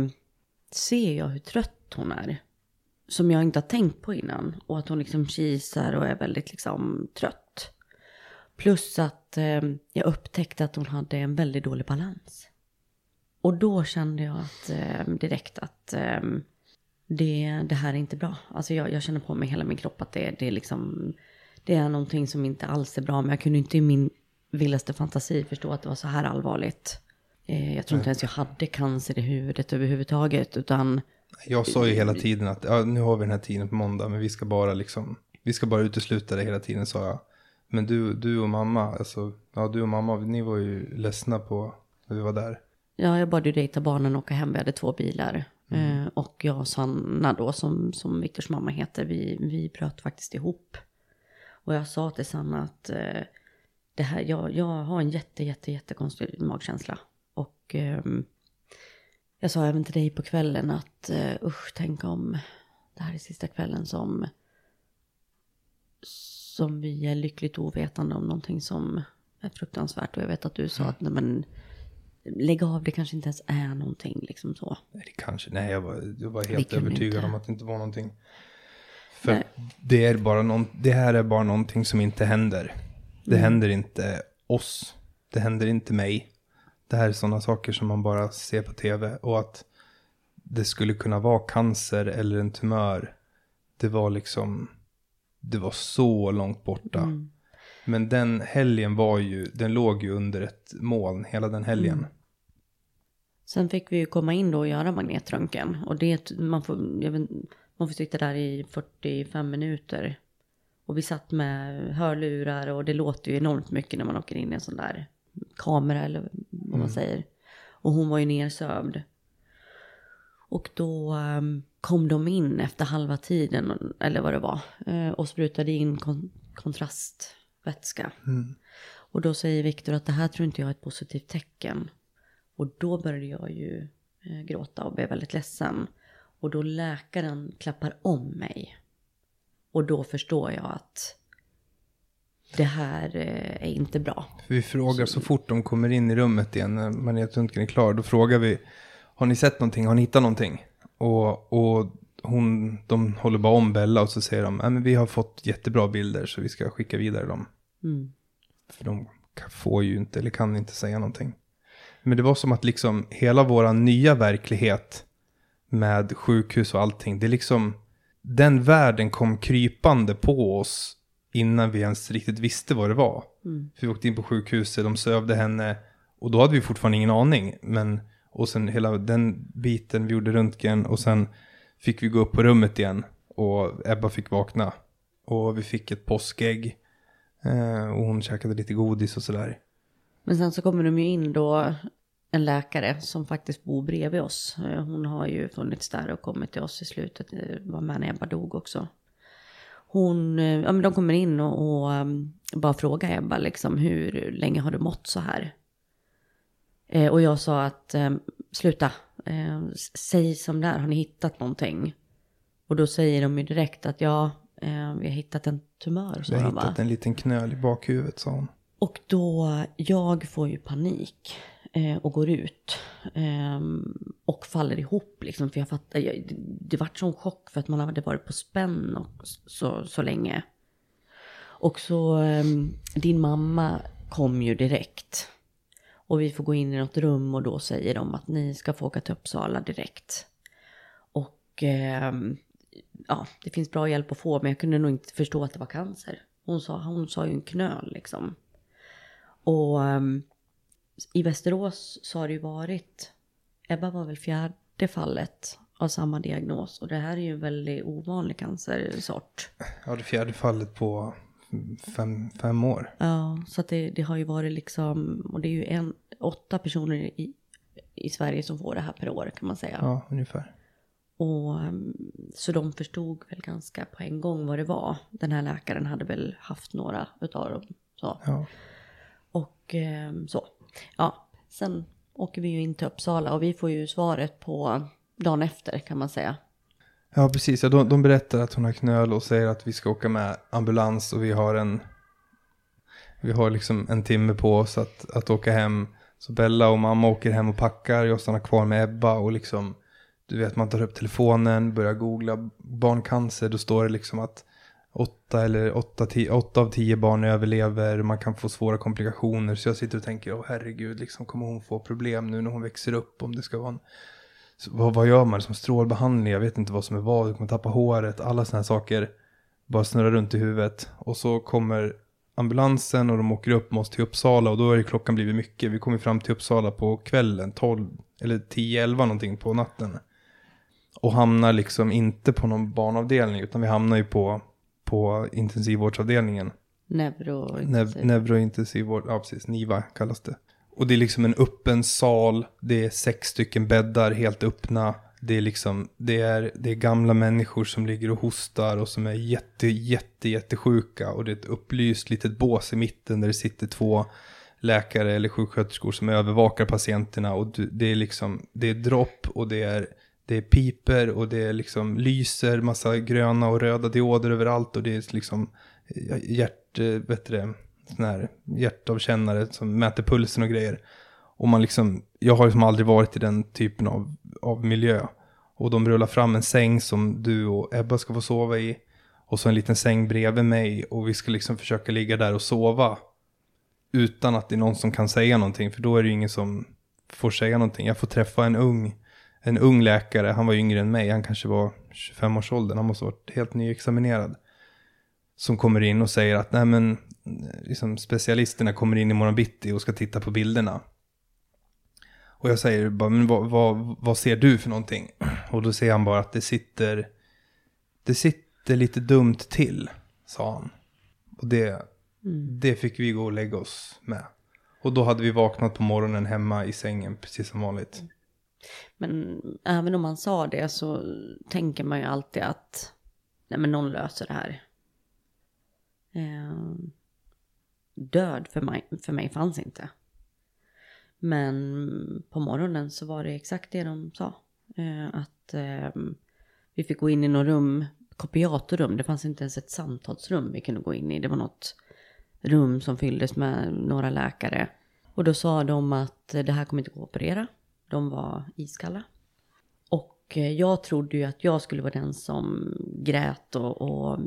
ser jag hur trött hon är. Som jag inte har tänkt på innan. Och att hon liksom kisar och är väldigt liksom trött. Plus att eh, jag upptäckte att hon hade en väldigt dålig balans. Och då kände jag att, eh, direkt att eh, det, det här är inte bra. Alltså jag, jag känner på mig hela min kropp att det, det är liksom, det är någonting som inte alls är bra. Men jag kunde inte i min vildaste fantasi förstå att det var så här allvarligt. Eh, jag tror inte ens jag hade cancer i huvudet överhuvudtaget, utan... Jag sa ju hela tiden att ja, nu har vi den här tiden på måndag, men vi ska bara liksom, vi ska bara utesluta det hela tiden, sa jag. Men du, du och mamma, alltså, ja du och mamma, ni var ju ledsna på när vi var där. Ja, jag bad ju dig ta barnen och åka hem, vi hade två bilar. Mm. Eh, och jag och Sanna då, som, som Viktors mamma heter, vi, vi bröt faktiskt ihop. Och jag sa till Sanna att eh, det här, jag, jag har en jätte, jätte, jättekonstig magkänsla. Och eh, jag sa även till dig på kvällen att uh, usch, tänk om det här är sista kvällen som som vi är lyckligt ovetande om någonting som är fruktansvärt. Och jag vet att du sa mm. att nej, men, lägg av, det kanske inte ens är någonting liksom så. Nej, det kanske, nej jag var, jag var helt övertygad om att det inte var någonting. För det, är bara någon, det här är bara någonting som inte händer. Det mm. händer inte oss. Det händer inte mig. det här är sådana saker som man bara ser på tv och att det skulle kunna vara cancer eller en tumör. Det var liksom, det var så långt borta. Mm. Men den helgen var ju, den låg ju under ett moln hela den helgen. Mm. Sen fick vi ju komma in då och göra magnetröntgen. Och det, man får, jag vet, man får sitta där i 45 minuter. Och vi satt med hörlurar och det låter ju enormt mycket när man åker in i en sån där kamera eller vad man säger. Och hon var ju nersövd. Och då um, kom de in efter halva tiden, eller vad det var, uh, och sprutade in kon kontrastvätska. Mm. Och då säger Viktor att det här tror inte jag är ett positivt tecken. Och då började jag ju eh, gråta och blev väldigt ledsen. Och då läkaren klappar om mig. Och då förstår jag att det här eh, är inte bra. Vi frågar så fort de kommer in i rummet igen, när magnetröntgen är klar, då frågar vi, har ni sett någonting, har ni hittat någonting? Och, och hon, de håller bara om Bella och så säger de, men vi har fått jättebra bilder så vi ska skicka vidare dem. Mm. För de får ju inte, eller kan inte säga någonting. Men det var som att liksom hela vår nya verklighet med sjukhus och allting, det är liksom, den världen kom krypande på oss innan vi ens riktigt visste vad det var. Mm. För vi åkte in på sjukhuset, de sövde henne och då hade vi fortfarande ingen aning. Men, och sen hela den biten, vi gjorde röntgen och sen fick vi gå upp på rummet igen och Ebba fick vakna. Och vi fick ett påskägg eh, och hon käkade lite godis och sådär. Men sen så kommer de ju in då en läkare som faktiskt bor bredvid oss. Eh, Hon har ju funnits där och kommit till oss i slutet, eh, var med när Ebba dog också. Hon, eh, ja men de kommer in och, och bara frågar Ebba liksom hur länge har du mått så här? Eh, och jag sa att eh, sluta, eh, säg som där, har ni hittat någonting? Och då säger de ju direkt att ja, vi har hittat en tumör. Vi har de, va? hittat en liten knöl i bakhuvudet sa hon. Och då, jag får ju panik eh, och går ut. Eh, och faller ihop liksom. För jag fattar, jag, det, det vart sån chock för att man hade varit på spänn och så, så länge. Och så, eh, din mamma kom ju direkt. Och vi får gå in i något rum och då säger de att ni ska få åka till Uppsala direkt. Och ehm, ja, det finns bra hjälp att få men jag kunde nog inte förstå att det var cancer. Hon sa, hon sa ju en knöl liksom. Och ehm, i Västerås så har det ju varit, Ebba var väl fjärde fallet av samma diagnos. Och det här är ju en väldigt ovanlig cancersort. Ja, det fjärde fallet på fem, fem år. Ja, så att det, det har ju varit liksom, och det är ju en, åtta personer i, i Sverige som får det här per år kan man säga. Ja, ungefär. Och um, så de förstod väl ganska på en gång vad det var. Den här läkaren hade väl haft några utav dem. Så. Ja. Och ehm, så. Ja, sen åker vi ju in till Uppsala och vi får ju svaret på dagen efter kan man säga. Ja, precis. Ja, de, de berättar att hon har knöl och säger att vi ska åka med ambulans och vi har en vi har liksom en timme på oss att, att åka hem. Så Bella och mamma åker hem och packar, jag stannar kvar med Ebba och liksom du vet man tar upp telefonen, börjar googla barncancer, då står det liksom att åtta, eller åtta, tio, åtta av tio barn överlever, man kan få svåra komplikationer. Så jag sitter och tänker, åh herregud, liksom, kommer hon få problem nu när hon växer upp? Om det ska vara en så vad, vad gör man? Som strålbehandling, jag vet inte vad som är vad, du kommer tappa håret, alla sådana här saker. Bara snurrar runt i huvudet. Och så kommer ambulansen och de åker upp med oss till Uppsala och då är klockan blivit mycket. Vi kommer fram till Uppsala på kvällen, 12 eller 10-11 någonting på natten. Och hamnar liksom inte på någon barnavdelning utan vi hamnar ju på, på intensivvårdsavdelningen. Neuro. Nev neurointensivvård, ja precis, NIVA kallas det. Och det är liksom en öppen sal, det är sex stycken bäddar helt öppna. Det är liksom, det är, det är gamla människor som ligger och hostar och som är jätte, jätte, jättesjuka. Och det är ett upplyst litet bås i mitten där det sitter två läkare eller sjuksköterskor som övervakar patienterna. Och det är liksom, det är dropp och det är, det är piper och det är liksom lyser, massa gröna och röda dioder överallt. Och det är liksom eh, hjärt, eh, bättre, det, sån här hjärtavkännare som mäter pulsen och grejer. Och man liksom, jag har liksom aldrig varit i den typen av, av miljö. Och de rullar fram en säng som du och Ebba ska få sova i. Och så en liten säng bredvid mig. Och vi ska liksom försöka ligga där och sova. Utan att det är någon som kan säga någonting. För då är det ju ingen som, får säga någonting. Jag får träffa en ung, en ung läkare, han var yngre än mig, han kanske var 25-årsåldern, han måste ha varit helt nyexaminerad. Som kommer in och säger att nej men, liksom specialisterna kommer in i morgon bitti och ska titta på bilderna. Och jag säger bara, men vad, vad, vad ser du för någonting? Och då säger han bara att det sitter, det sitter lite dumt till, sa han. Och det, mm. det fick vi gå och lägga oss med. Och då hade vi vaknat på morgonen hemma i sängen, precis som vanligt. Men även om man sa det så tänker man ju alltid att nej men någon löser det här. Eh, död för mig, för mig fanns inte. Men på morgonen så var det exakt det de sa. Eh, att eh, vi fick gå in i något rum, kopiatorrum. Det fanns inte ens ett samtalsrum vi kunde gå in i. Det var något rum som fylldes med några läkare. Och då sa de att det här kommer inte gå att operera. De var iskalla. Och eh, jag trodde ju att jag skulle vara den som grät och, och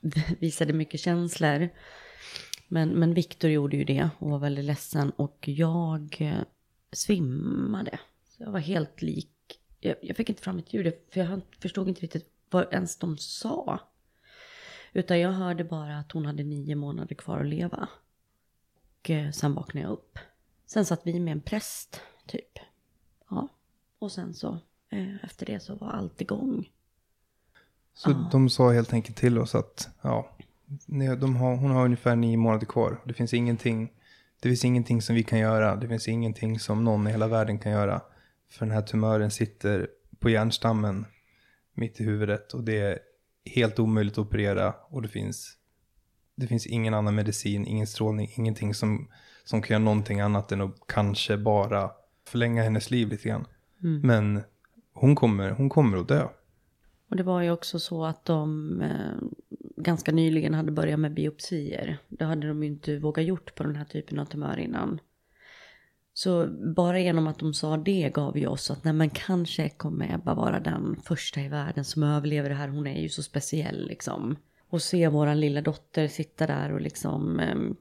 visade mycket känslor. Men, men Viktor gjorde ju det och var väldigt ledsen och jag eh, svimmade. Så jag var helt lik. Jag, jag fick inte fram ett ljud för jag förstod inte riktigt vad ens de sa. Utan jag hörde bara att hon hade nio månader kvar att leva. Och eh, sen vaknade jag upp. Sen satt vi med en präst, typ. Ja. Och sen så, eh, efter det så var allt igång. Så ja. de sa helt enkelt till oss att, ja, de har, hon har ungefär nio månader kvar. Det finns ingenting, det finns ingenting som vi kan göra. Det finns ingenting som någon i hela världen kan göra. För den här tumören sitter på hjärnstammen mitt i huvudet och det är helt omöjligt att operera och det finns, det finns ingen annan medicin, ingen strålning, ingenting som, som kan göra någonting annat än att kanske bara förlänga hennes liv lite grann. Mm. Men hon kommer, hon kommer att dö. Och det var ju också så att de eh, ganska nyligen hade börjat med biopsier. Det hade de ju inte vågat gjort på den här typen av tumör innan. Så bara genom att de sa det gav ju oss att nej men kanske kommer Ebba vara den första i världen som överlever det här. Hon är ju så speciell liksom. Och se våran lilla dotter sitta där och liksom, ehm,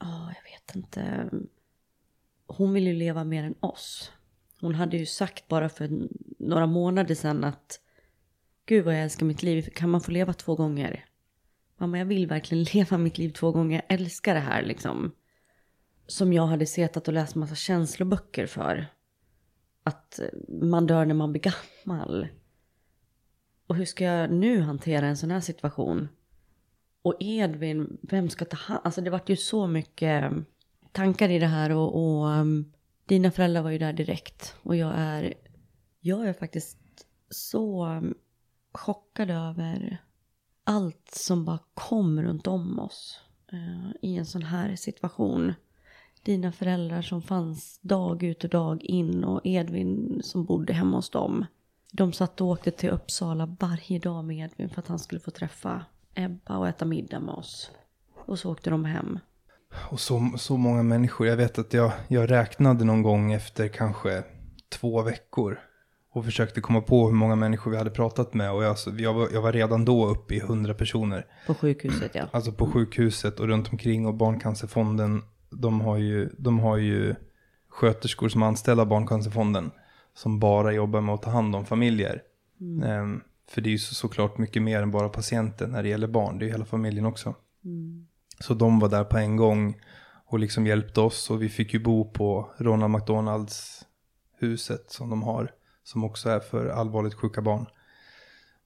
ja oh, jag vet inte. Hon vill ju leva mer än oss. Hon hade ju sagt bara för några månader sedan att Gud vad jag älskar mitt liv, kan man få leva två gånger? Mamma, jag vill verkligen leva mitt liv två gånger, jag älskar det här liksom. Som jag hade setat och läst massa känsloböcker för. Att eh, man dör när man blir gammal. Och hur ska jag nu hantera en sån här situation? Och Edvin, vem ska ta hand Alltså det vart ju så mycket tankar i det här och, och um, dina föräldrar var ju där direkt. Och jag är, jag är faktiskt så um, chockad över allt som bara kom runt om oss uh, i en sån här situation. Dina föräldrar som fanns dag ut och dag in och Edvin som bodde hemma hos dem. De satt och åkte till Uppsala varje dag med Edvin för att han skulle få träffa Ebba och äta middag med oss. Och så åkte de hem. Och så, så många människor. Jag vet att jag, jag räknade någon gång efter kanske två veckor och försökte komma på hur många människor vi hade pratat med. Och jag, jag, var, jag var redan då uppe i hundra personer. På sjukhuset ja. Alltså på sjukhuset och runt omkring och Barncancerfonden. De har ju, de har ju sköterskor som anställda av Barncancerfonden. Som bara jobbar med att ta hand om familjer. Mm. Um, för det är ju så, såklart mycket mer än bara patienten när det gäller barn. Det är ju hela familjen också. Mm. Så de var där på en gång och liksom hjälpte oss. Och vi fick ju bo på Ronald McDonalds huset som de har som också är för allvarligt sjuka barn.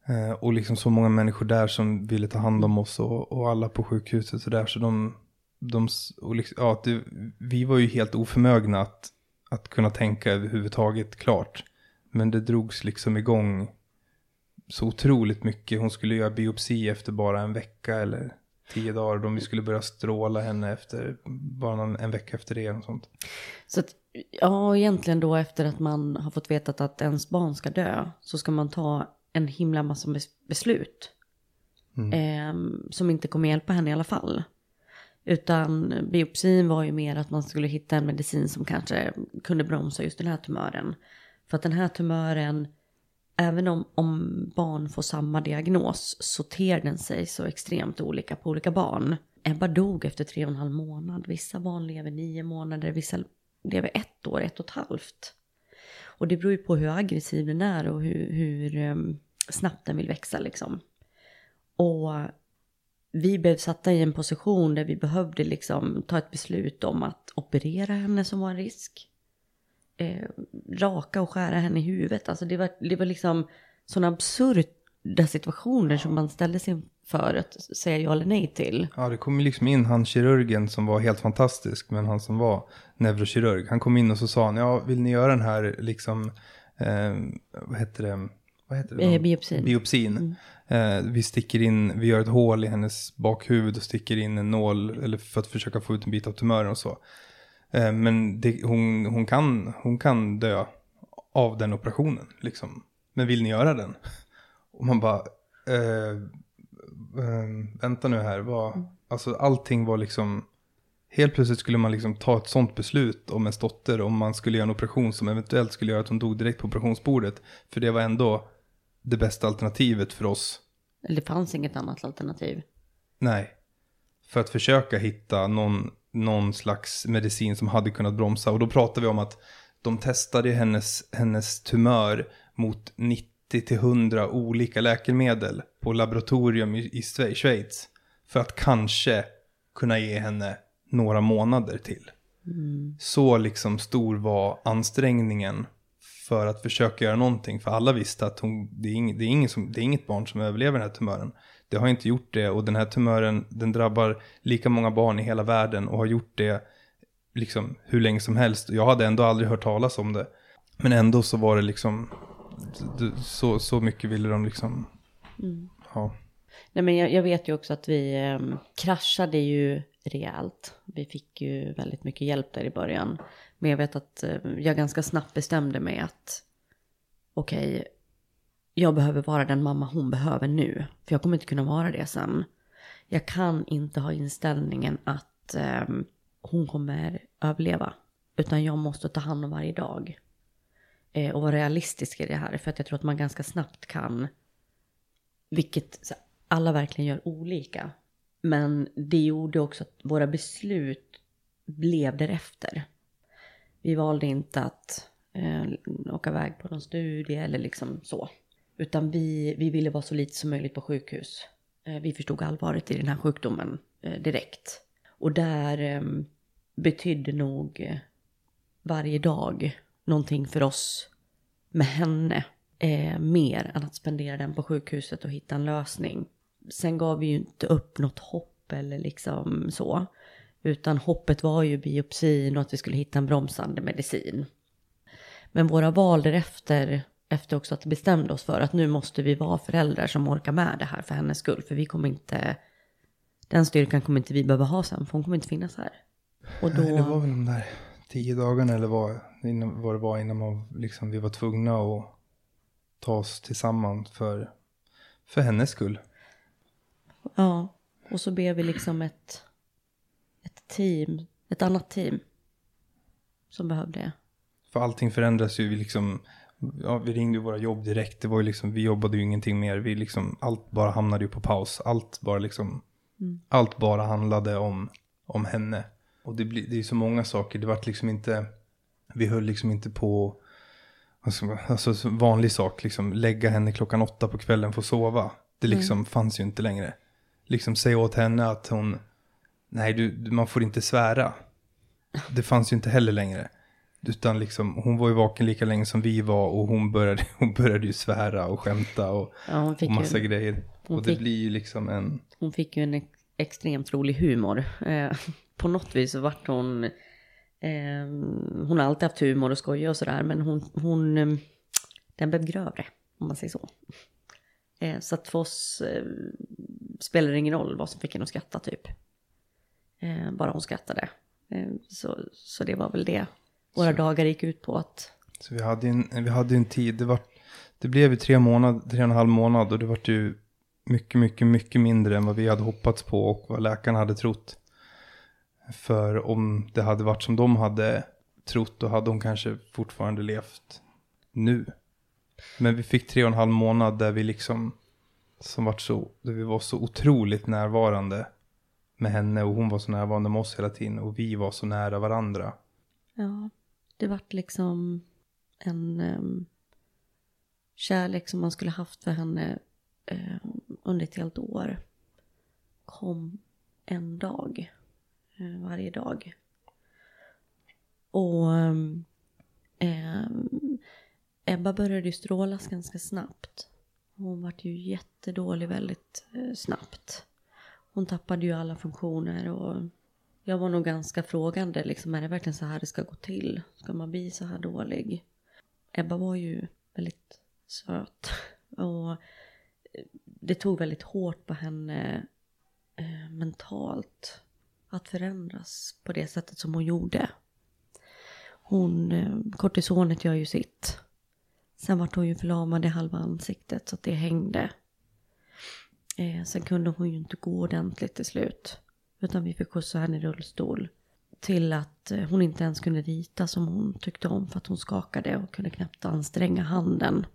Eh, och liksom så många människor där som ville ta hand om oss och, och alla på sjukhuset och där. Så de, de och liksom, ja, det, vi var ju helt oförmögna att, att kunna tänka överhuvudtaget klart. Men det drogs liksom igång så otroligt mycket. Hon skulle göra biopsi efter bara en vecka eller tio dagar. Om vi skulle börja stråla henne efter bara någon, en vecka efter det. Och sånt. Så att Ja, egentligen då efter att man har fått veta att ens barn ska dö så ska man ta en himla massa beslut. Mm. Eh, som inte kommer hjälpa henne i alla fall. Utan biopsin var ju mer att man skulle hitta en medicin som kanske kunde bromsa just den här tumören. För att den här tumören, även om, om barn får samma diagnos så ter den sig så extremt olika på olika barn. Ebba dog efter tre och en halv månad. Vissa barn lever nio månader, vissa lever ett år, ett och ett halvt. Och det beror ju på hur aggressiv den är och hur, hur um, snabbt den vill växa liksom. Och vi blev satta i en position där vi behövde liksom ta ett beslut om att operera henne som var en risk. Eh, raka och skära henne i huvudet. Alltså det var, det var liksom sådana absurda situationer som man ställde sig inför att säga ja eller nej till. Ja, det kom liksom in han kirurgen som var helt fantastisk, men han som var neurokirurg. Han kom in och så sa han, ja, vill ni göra den här liksom, eh, vad heter det? Vad heter det? Eh, biopsin. Biopsin. Mm. Eh, vi sticker in, vi gör ett hål i hennes bakhuvud och sticker in en nål eller för att försöka få ut en bit av tumören och så. Eh, men det, hon, hon, kan, hon kan dö av den operationen liksom. Men vill ni göra den? Och man bara, eh, eh, vänta nu här, vad, mm. alltså allting var liksom, helt plötsligt skulle man liksom ta ett sånt beslut om ens dotter om man skulle göra en operation som eventuellt skulle göra att hon dog direkt på operationsbordet. För det var ändå det bästa alternativet för oss. Eller det fanns inget annat alternativ. Nej. För att försöka hitta någon, någon slags medicin som hade kunnat bromsa. Och då pratar vi om att de testade hennes, hennes tumör mot 90 till 100 olika läkemedel på laboratorium i, i Schweiz. För att kanske kunna ge henne några månader till. Mm. Så liksom stor var ansträngningen för att försöka göra någonting. För alla visste att hon, det, är ing, det, är ingen som, det är inget barn som överlever den här tumören. Det har inte gjort det och den här tumören den drabbar lika många barn i hela världen och har gjort det liksom hur länge som helst. Jag hade ändå aldrig hört talas om det. Men ändå så var det liksom, så, så mycket ville de liksom mm. ha. Nej men jag, jag, vet ju också att vi eh, kraschade ju rejält. Vi fick ju väldigt mycket hjälp där i början. Men jag vet att eh, jag ganska snabbt bestämde mig att okej, okay, jag behöver vara den mamma hon behöver nu. För jag kommer inte kunna vara det sen. Jag kan inte ha inställningen att eh, hon kommer överleva. Utan jag måste ta hand om varje dag. Eh, och vara realistisk i det här. För att jag tror att man ganska snabbt kan, vilket alla verkligen gör olika. Men det gjorde också att våra beslut blev därefter. Vi valde inte att eh, åka iväg på någon studie eller liksom så. Utan vi, vi ville vara så lite som möjligt på sjukhus. Eh, vi förstod allvaret i den här sjukdomen eh, direkt. Och där ehm, betydde nog eh, varje dag någonting för oss med henne. Eh, mer än att spendera den på sjukhuset och hitta en lösning. Sen gav vi ju inte upp något hopp eller liksom så. Utan hoppet var ju biopsin och att vi skulle hitta en bromsande medicin. Men våra val därefter, efter också att bestämde oss för att nu måste vi vara föräldrar som orkar med det här för hennes skull. För vi kommer inte, den styrkan kommer inte vi behöva ha sen, för hon kommer inte finnas här. Och då... Nej, det var väl de där tio dagarna eller vad, vad det var innan man, liksom, vi var tvungna att ta oss tillsammans för, för hennes skull. Ja, och så ber vi liksom ett ett team, ett annat team som behövde det. För allting förändras ju, liksom, ja, vi ringde ju våra jobb direkt, det var ju liksom, vi jobbade ju ingenting mer, vi liksom, allt bara hamnade ju på paus, allt bara liksom, mm. allt bara handlade om, om henne. Och det, blir, det är så många saker, det vart liksom inte, vi höll liksom inte på, alltså, alltså vanlig sak, liksom lägga henne klockan åtta på kvällen för att sova. Det liksom mm. fanns ju inte längre. Liksom säga åt henne att hon, nej du, man får inte svära. Det fanns ju inte heller längre. Utan liksom, hon var ju vaken lika länge som vi var och hon började, hon började ju svära och skämta och, ja, och massa ju, grejer. Och det fick, blir ju liksom en... Hon fick ju en ex extremt rolig humor. Eh, på något vis så vart hon... Eh, hon har alltid haft humor och skoja och sådär men hon, hon... Eh, den blev grövre, om man säger så. Eh, så att för oss eh, spelar det ingen roll vad som fick henne att skratta typ. Eh, bara hon skrattade. Eh, så, så det var väl det våra så. dagar gick ut på. att... Så vi hade en, vi hade en tid, det, var, det blev ju tre, månad, tre och en halv månad och det var ju mycket, mycket, mycket mindre än vad vi hade hoppats på och vad läkarna hade trott. För om det hade varit som de hade trott då hade hon kanske fortfarande levt nu. Men vi fick tre och en halv månad där vi liksom, som vart så, där vi var så otroligt närvarande med henne och hon var så närvarande med oss hela tiden och vi var så nära varandra. Ja, det vart liksom en um, kärlek som man skulle haft för henne um, under ett helt år. Kom en dag, Um, varje dag. Och um, Ebba började ju strålas ganska snabbt. Hon vart ju jättedålig väldigt uh, snabbt. Hon tappade ju alla funktioner och jag var nog ganska frågande. Liksom, är det verkligen så här det ska gå till? Ska man bli så här dålig? Ebba var ju väldigt söt. Och eh, det tog väldigt hårt på henne eh, mentalt att förändras på det sättet som hon gjorde. Hon, eh, kortisonet gör ju sitt. Sen vart hon ju förlamad i halva ansiktet så att det hängde. Eh, sen kunde hon ju inte gå ordentligt till slut. Utan vi fick skjutsa henne i rullstol. Till att eh, hon inte ens kunde rita som hon tyckte om för att hon skakade och kunde knappt anstränga handen.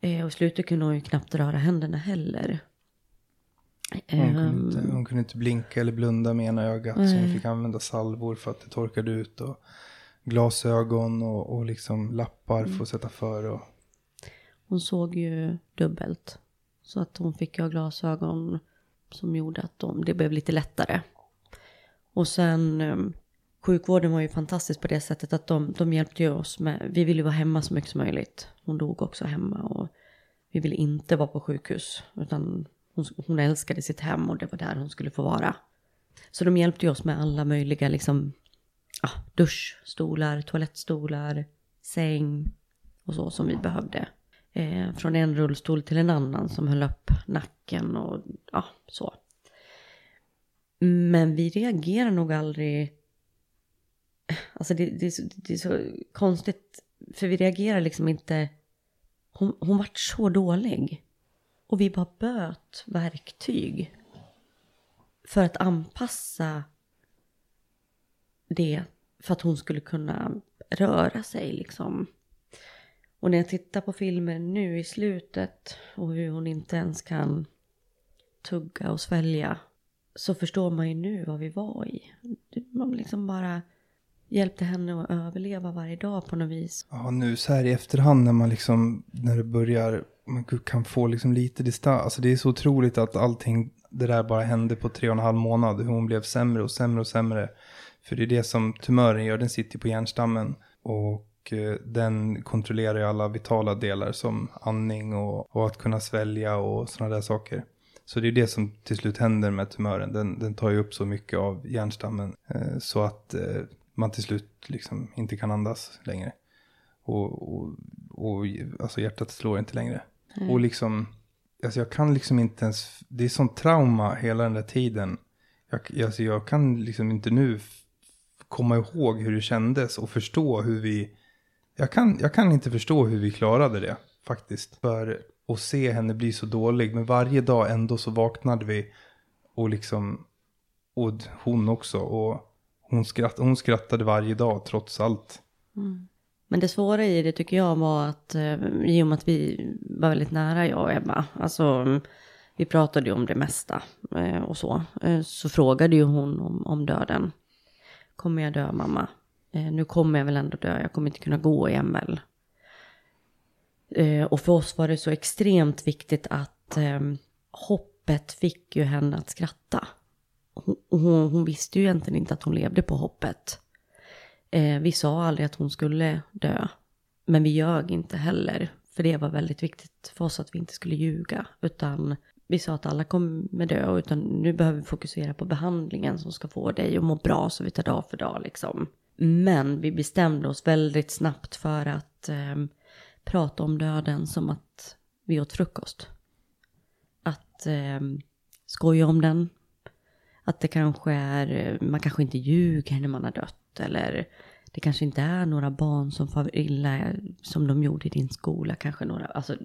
Eh, och i slutet kunde hon ju knappt röra händerna heller. Hon kunde, inte, ehm. hon kunde inte blinka eller blunda med ena ögat. Nej. Så hon fick använda salvor för att det torkade ut. Och glasögon och, och liksom lappar mm. för att sätta för. Och... Hon såg ju dubbelt. Så att hon fick ha glasögon som gjorde att de, det blev lite lättare. Och sen ehm, sjukvården var ju fantastisk på det sättet att de, de hjälpte ju oss med, vi ville vara hemma så mycket som möjligt. Hon dog också hemma och vi ville inte vara på sjukhus. Utan hon, hon älskade sitt hem och det var där hon skulle få vara. Så de hjälpte ju oss med alla möjliga liksom, ja, duschstolar, toalettstolar, säng och så som vi behövde eh, från en rullstol till en annan som höll upp nacken och ja, så. Men vi reagerar nog aldrig... Alltså det, det, är så, det är så konstigt, för vi reagerar liksom inte... Hon, hon vart så dålig. Och vi bara böt verktyg. För att anpassa det för att hon skulle kunna röra sig liksom. Och när jag tittar på filmen nu i slutet och hur hon inte ens kan tugga och svälja så förstår man ju nu vad vi var i. Man liksom bara hjälpte henne att överleva varje dag på något vis. Ja, nu så här i efterhand när man liksom, när det börjar, man kan få liksom lite distans. Alltså det är så otroligt att allting, det där bara hände på tre och en halv månad. Hur hon blev sämre och sämre och sämre. För det är det som tumören gör, den sitter på hjärnstammen. Och eh, den kontrollerar ju alla vitala delar som andning och, och att kunna svälja och sådana där saker. Så det är det som till slut händer med tumören. Den, den tar ju upp så mycket av hjärnstammen eh, så att eh, man till slut liksom inte kan andas längre. Och, och, och alltså hjärtat slår inte längre. Mm. Och liksom, alltså jag kan liksom inte ens, det är sånt trauma hela den där tiden. Jag, alltså jag kan liksom inte nu komma ihåg hur det kändes och förstå hur vi jag kan, jag kan inte förstå hur vi klarade det faktiskt. För och se henne bli så dålig. Men varje dag ändå så vaknade vi. Och liksom, och hon också. Och hon, skratt, hon skrattade varje dag trots allt. Mm. Men det svåra i det tycker jag var att eh, i och med att vi var väldigt nära jag och Ebba. Alltså vi pratade ju om det mesta eh, och så. Eh, så frågade ju hon om, om döden. Kommer jag dö mamma? Nu kommer jag väl ändå dö, jag kommer inte kunna gå i ML. Eh, och för oss var det så extremt viktigt att eh, hoppet fick ju henne att skratta. Hon, hon, hon, visste ju egentligen inte att hon levde på hoppet. Eh, vi sa aldrig att hon skulle dö. Men vi ljög inte heller. För det var väldigt viktigt för oss att vi inte skulle ljuga. Utan vi sa att alla kommer dö. Utan nu behöver vi fokusera på behandlingen som ska få dig att må bra. Så vi tar dag för dag liksom. Men vi bestämde oss väldigt snabbt för att eh, prata om döden som att vi åt frukost. Att eh, skoja om den. Att det kanske är, man kanske inte ljuger när man har dött. Eller det kanske inte är några barn som far illa som de gjorde i din skola. Kanske några, alltså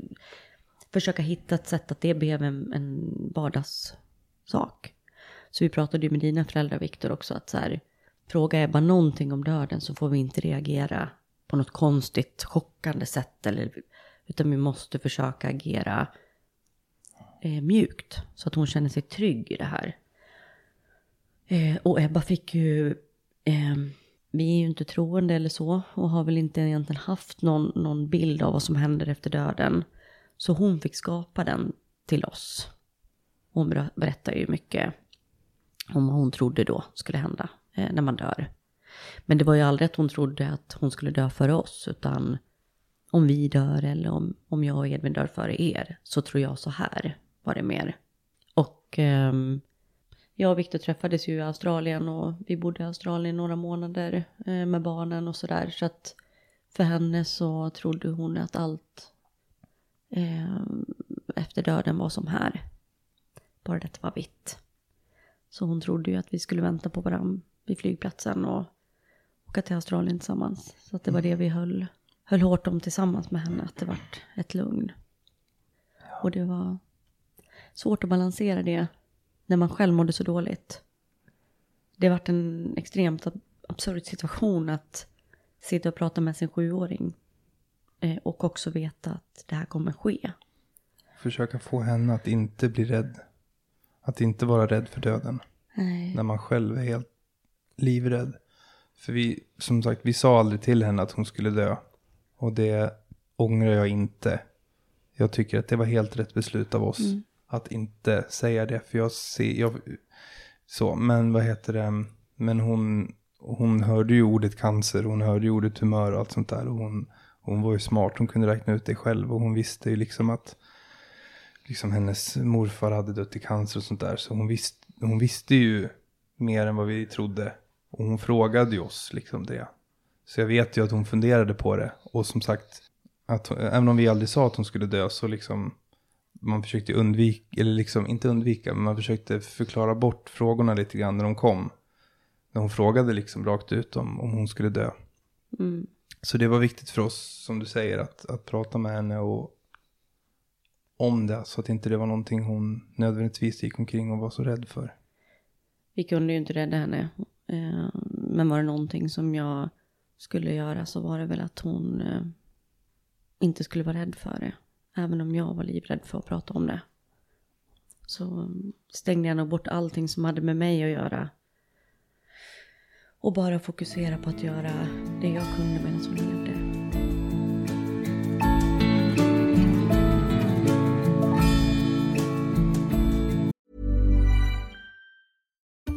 försöka hitta ett sätt att det blev en, en vardagssak. Så vi pratade ju med dina föräldrar Viktor också att så här, Fråga Ebba någonting om döden så får vi inte reagera på något konstigt, chockande sätt. Eller, utan vi måste försöka agera eh, mjukt så att hon känner sig trygg i det här. Eh, och Ebba fick ju eh, vi är ju inte troende eller så och har väl inte egentligen haft någon, någon bild av vad som händer efter döden. Så hon fick skapa den till oss. Hon berättar ju mycket om vad hon trodde då skulle hända eh, när man dör. Men det var ju aldrig att hon trodde att hon skulle dö före oss, utan om vi dör eller om, om jag och Edvin dör före er, så tror jag så här, var det mer. Och eh, jag och Viktor träffades ju i Australien och vi bodde i Australien några månader eh, med barnen och sådär. Så att för henne så trodde hon att allt eh, efter döden var som här. Bara detta var vitt. Så hon trodde ju att vi skulle vänta på varandra vid flygplatsen och åka till Australien tillsammans. Så att det var det vi höll, höll hårt om tillsammans med henne, att det vart ett lugn. Och det var svårt att balansera det när man själv mådde så dåligt. Det vart en extremt absurd situation att sitta och prata med sin sjuåring eh, och också veta att det här kommer ske. Försöka få henne att inte bli rädd. Att inte vara rädd för döden. Nej. När man själv är helt livrädd. För vi, som sagt, vi sa aldrig till henne att hon skulle dö. Och det ångrar jag inte. Jag tycker att det var helt rätt beslut av oss. Mm. Att inte säga det. För jag ser, jag, så, men vad heter det. Men hon, hon hörde ju ordet cancer. Hon hörde ju ordet tumör och allt sånt där. Och hon, hon var ju smart. Hon kunde räkna ut det själv. Och hon visste ju liksom att liksom hennes morfar hade dött i cancer och sånt där. Så hon, visst, hon visste ju mer än vad vi trodde. Och hon frågade ju oss liksom det. Så jag vet ju att hon funderade på det. Och som sagt, att, även om vi aldrig sa att hon skulle dö så liksom man försökte undvika, eller liksom inte undvika, men man försökte förklara bort frågorna lite grann när de kom. När hon frågade liksom rakt ut om, om hon skulle dö. Mm. Så det var viktigt för oss, som du säger, att, att prata med henne och om det. Så att inte det var någonting hon nödvändigtvis gick omkring och var så rädd för. Vi kunde ju inte rädda henne. Eh, men var det någonting som jag skulle göra så var det väl att hon eh, inte skulle vara rädd för det. Även om jag var livrädd för att prata om det. Så mm, stängde jag nog bort allting som hade med mig att göra. Och bara fokusera på att göra det jag kunde medan hon levde.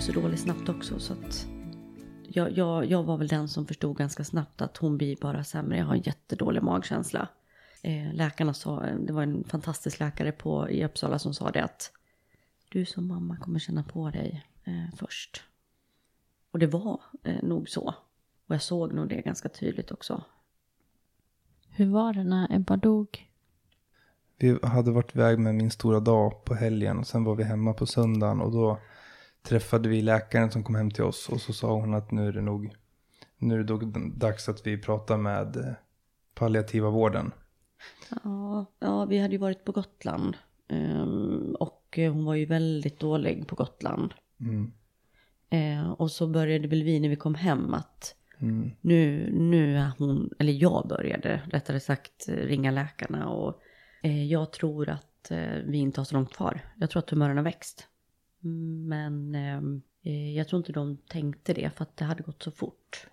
ju så dålig snabbt också så att jag, jag, jag var väl den som förstod ganska snabbt att hon blir bara sämre. Jag har en jättedålig magkänsla. Eh, läkarna sa, det var en fantastisk läkare på, i Uppsala som sa det att du som mamma kommer känna på dig eh, först. Och det var eh, nog så. Och jag såg nog det ganska tydligt också. Hur var det när Ebba dog? Vi hade varit iväg med min stora dag på helgen och sen var vi hemma på söndagen och då träffade vi läkaren som kom hem till oss och så sa hon att nu är det nog, nu är det nog dags att vi pratar med eh, palliativa vården. Ja, ja vi hade ju varit på Gotland ehm, och hon var ju väldigt dålig på Gotland. Mm. Eh, och så började väl vi när vi kom hem att mm. nu, nu är hon, eller jag började rättare sagt ringa läkarna och eh, jag tror att vi inte har så långt kvar. Jag tror att tumören har växt. Men ehm, eh, jag tror inte de tänkte det för att det hade gått så fort.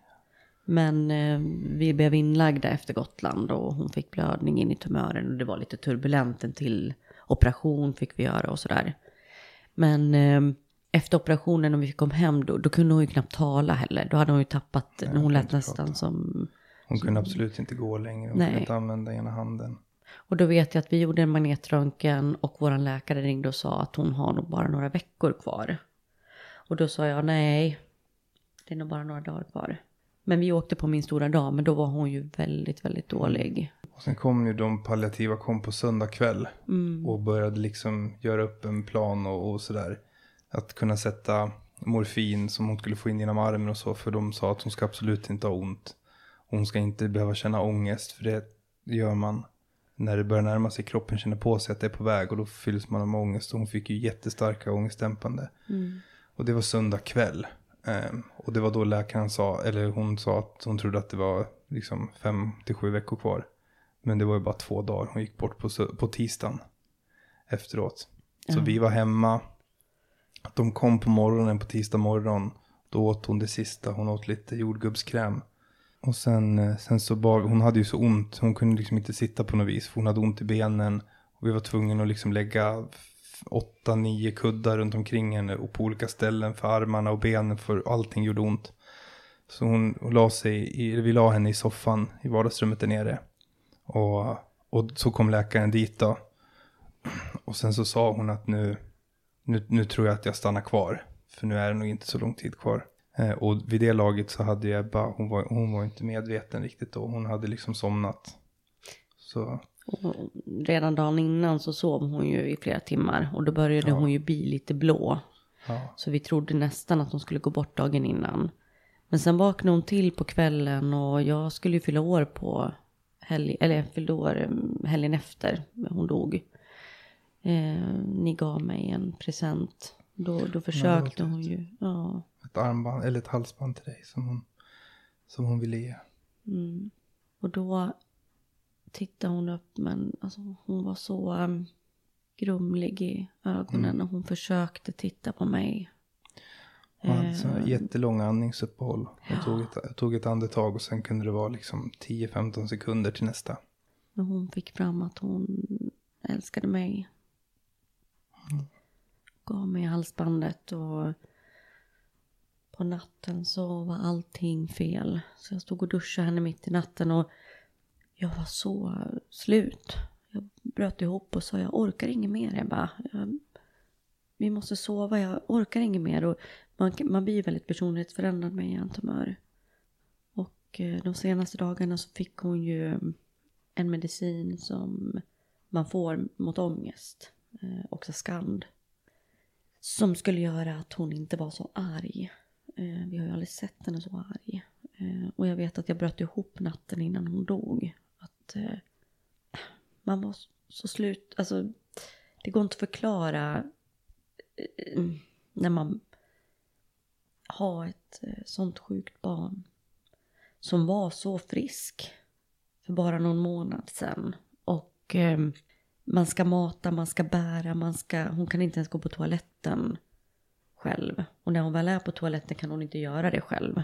Men eh, vi blev inlagda efter Gotland och hon fick blödning in i tumören och det var lite turbulent. En till operation fick vi göra och sådär. Men eh, efter operationen när vi kom hem då, då kunde hon ju knappt tala heller. Då hade hon ju tappat, Nej, hon lät nästan prata. som... Hon kunde absolut inte gå längre, hon kunde inte använda ena handen. Och då vet jag att vi gjorde en magnetröntgen och vår läkare ringde och sa att hon har nog bara några veckor kvar. Och då sa jag nej, det är nog bara några dagar kvar. Men vi åkte på min stora dag, men då var hon ju väldigt, väldigt dålig. Och sen kom ju de palliativa kom på söndag kväll. Och började liksom göra upp en plan och, och sådär. Att kunna sätta morfin som hon skulle få in genom armen och så. För de sa att hon ska absolut inte ha ont. Hon ska inte behöva känna ångest. För det gör man när det börjar närma sig. Kroppen känner på sig att det är på väg. Och då fylls man av ångest. Och hon fick ju jättestarka ångestdämpande. Och det var söndag kväll. Ehm, och det var då läkaren sa, eller hon sa att hon trodde att det var liksom fem till sju veckor kvar. Men det var ju bara två dagar. Hon gick bort på, på tisdagen efteråt. Så vi var hemma. De kom på morgonen på tisdag morgon. Då åt hon det sista. Hon åt lite jordgubbskräm. Och sen, eh, sen så bar, hon hade ju så ont. Hon kunde liksom inte sitta på något vis. För hon hade ont i benen. Och vi var tvungna att liksom lägga åtta, nio kuddar runt omkring henne. Och på olika ställen för armarna och benen. För allting gjorde ont. Så hon, hon la sig i, vi la henne i soffan i vardagsrummet där nere. Och, och så kom läkaren dit då. Och sen så sa hon att nu, nu, nu tror jag att jag stannar kvar. För nu är det nog inte så lång tid kvar. Eh, och vid det laget så hade ju Ebba, hon var, hon var inte medveten riktigt då. Hon hade liksom somnat. Så Och redan dagen innan så sov hon ju i flera timmar. Och då började hon ju bli lite blå. ja, Så vi trodde nästan att hon skulle gå bort dagen innan. Men sen vaknade hon till på kvällen och jag skulle ju fylla år på helg, eller jag fyllde år mm, helgen efter hon dog. Eh, ni gav mig en present. Då, då försökte hon ju. Ja. Ett armband eller ett halsband till dig som hon, som hon ville ge. Mm. Och då tittade hon upp men alltså, hon var så um, grumlig i ögonen och hon försökte titta på mig. Hon hade så här jättelånga andningsuppehåll. Jag tog ett, jag tog ett andetag och sen kunde det vara liksom 10-15 sekunder till nästa. Men hon fick fram att hon älskade mig. Gav mig halsbandet och på natten så var allting fel. Så jag stod och duschade henne mitt i natten och jag var så slut. Jag bröt ihop och sa jag orkar inget mer Ebba. Jag, vi måste sova, jag orkar inget mer. Och man, man blir ju väldigt personlighetsförändrad med hjärntumör. Och eh, de senaste dagarna så fick hon ju en medicin som man får mot ångest. Eh, Oxascand. också skand. Som skulle göra att hon inte var så arg. Eh, vi har ju aldrig sett henne så arg. Eh, och jag vet att jag bröt ihop natten innan hon dog. Att eh, man var så slut. Alltså det går inte att förklara eh, när man har ett eh, sånt sjukt barn. Som var så frisk för bara någon månad sedan. Och eh, man ska mata, man ska bära, man ska, hon kan inte ens gå på toaletten själv. Och när hon väl är på toaletten kan hon inte göra det själv.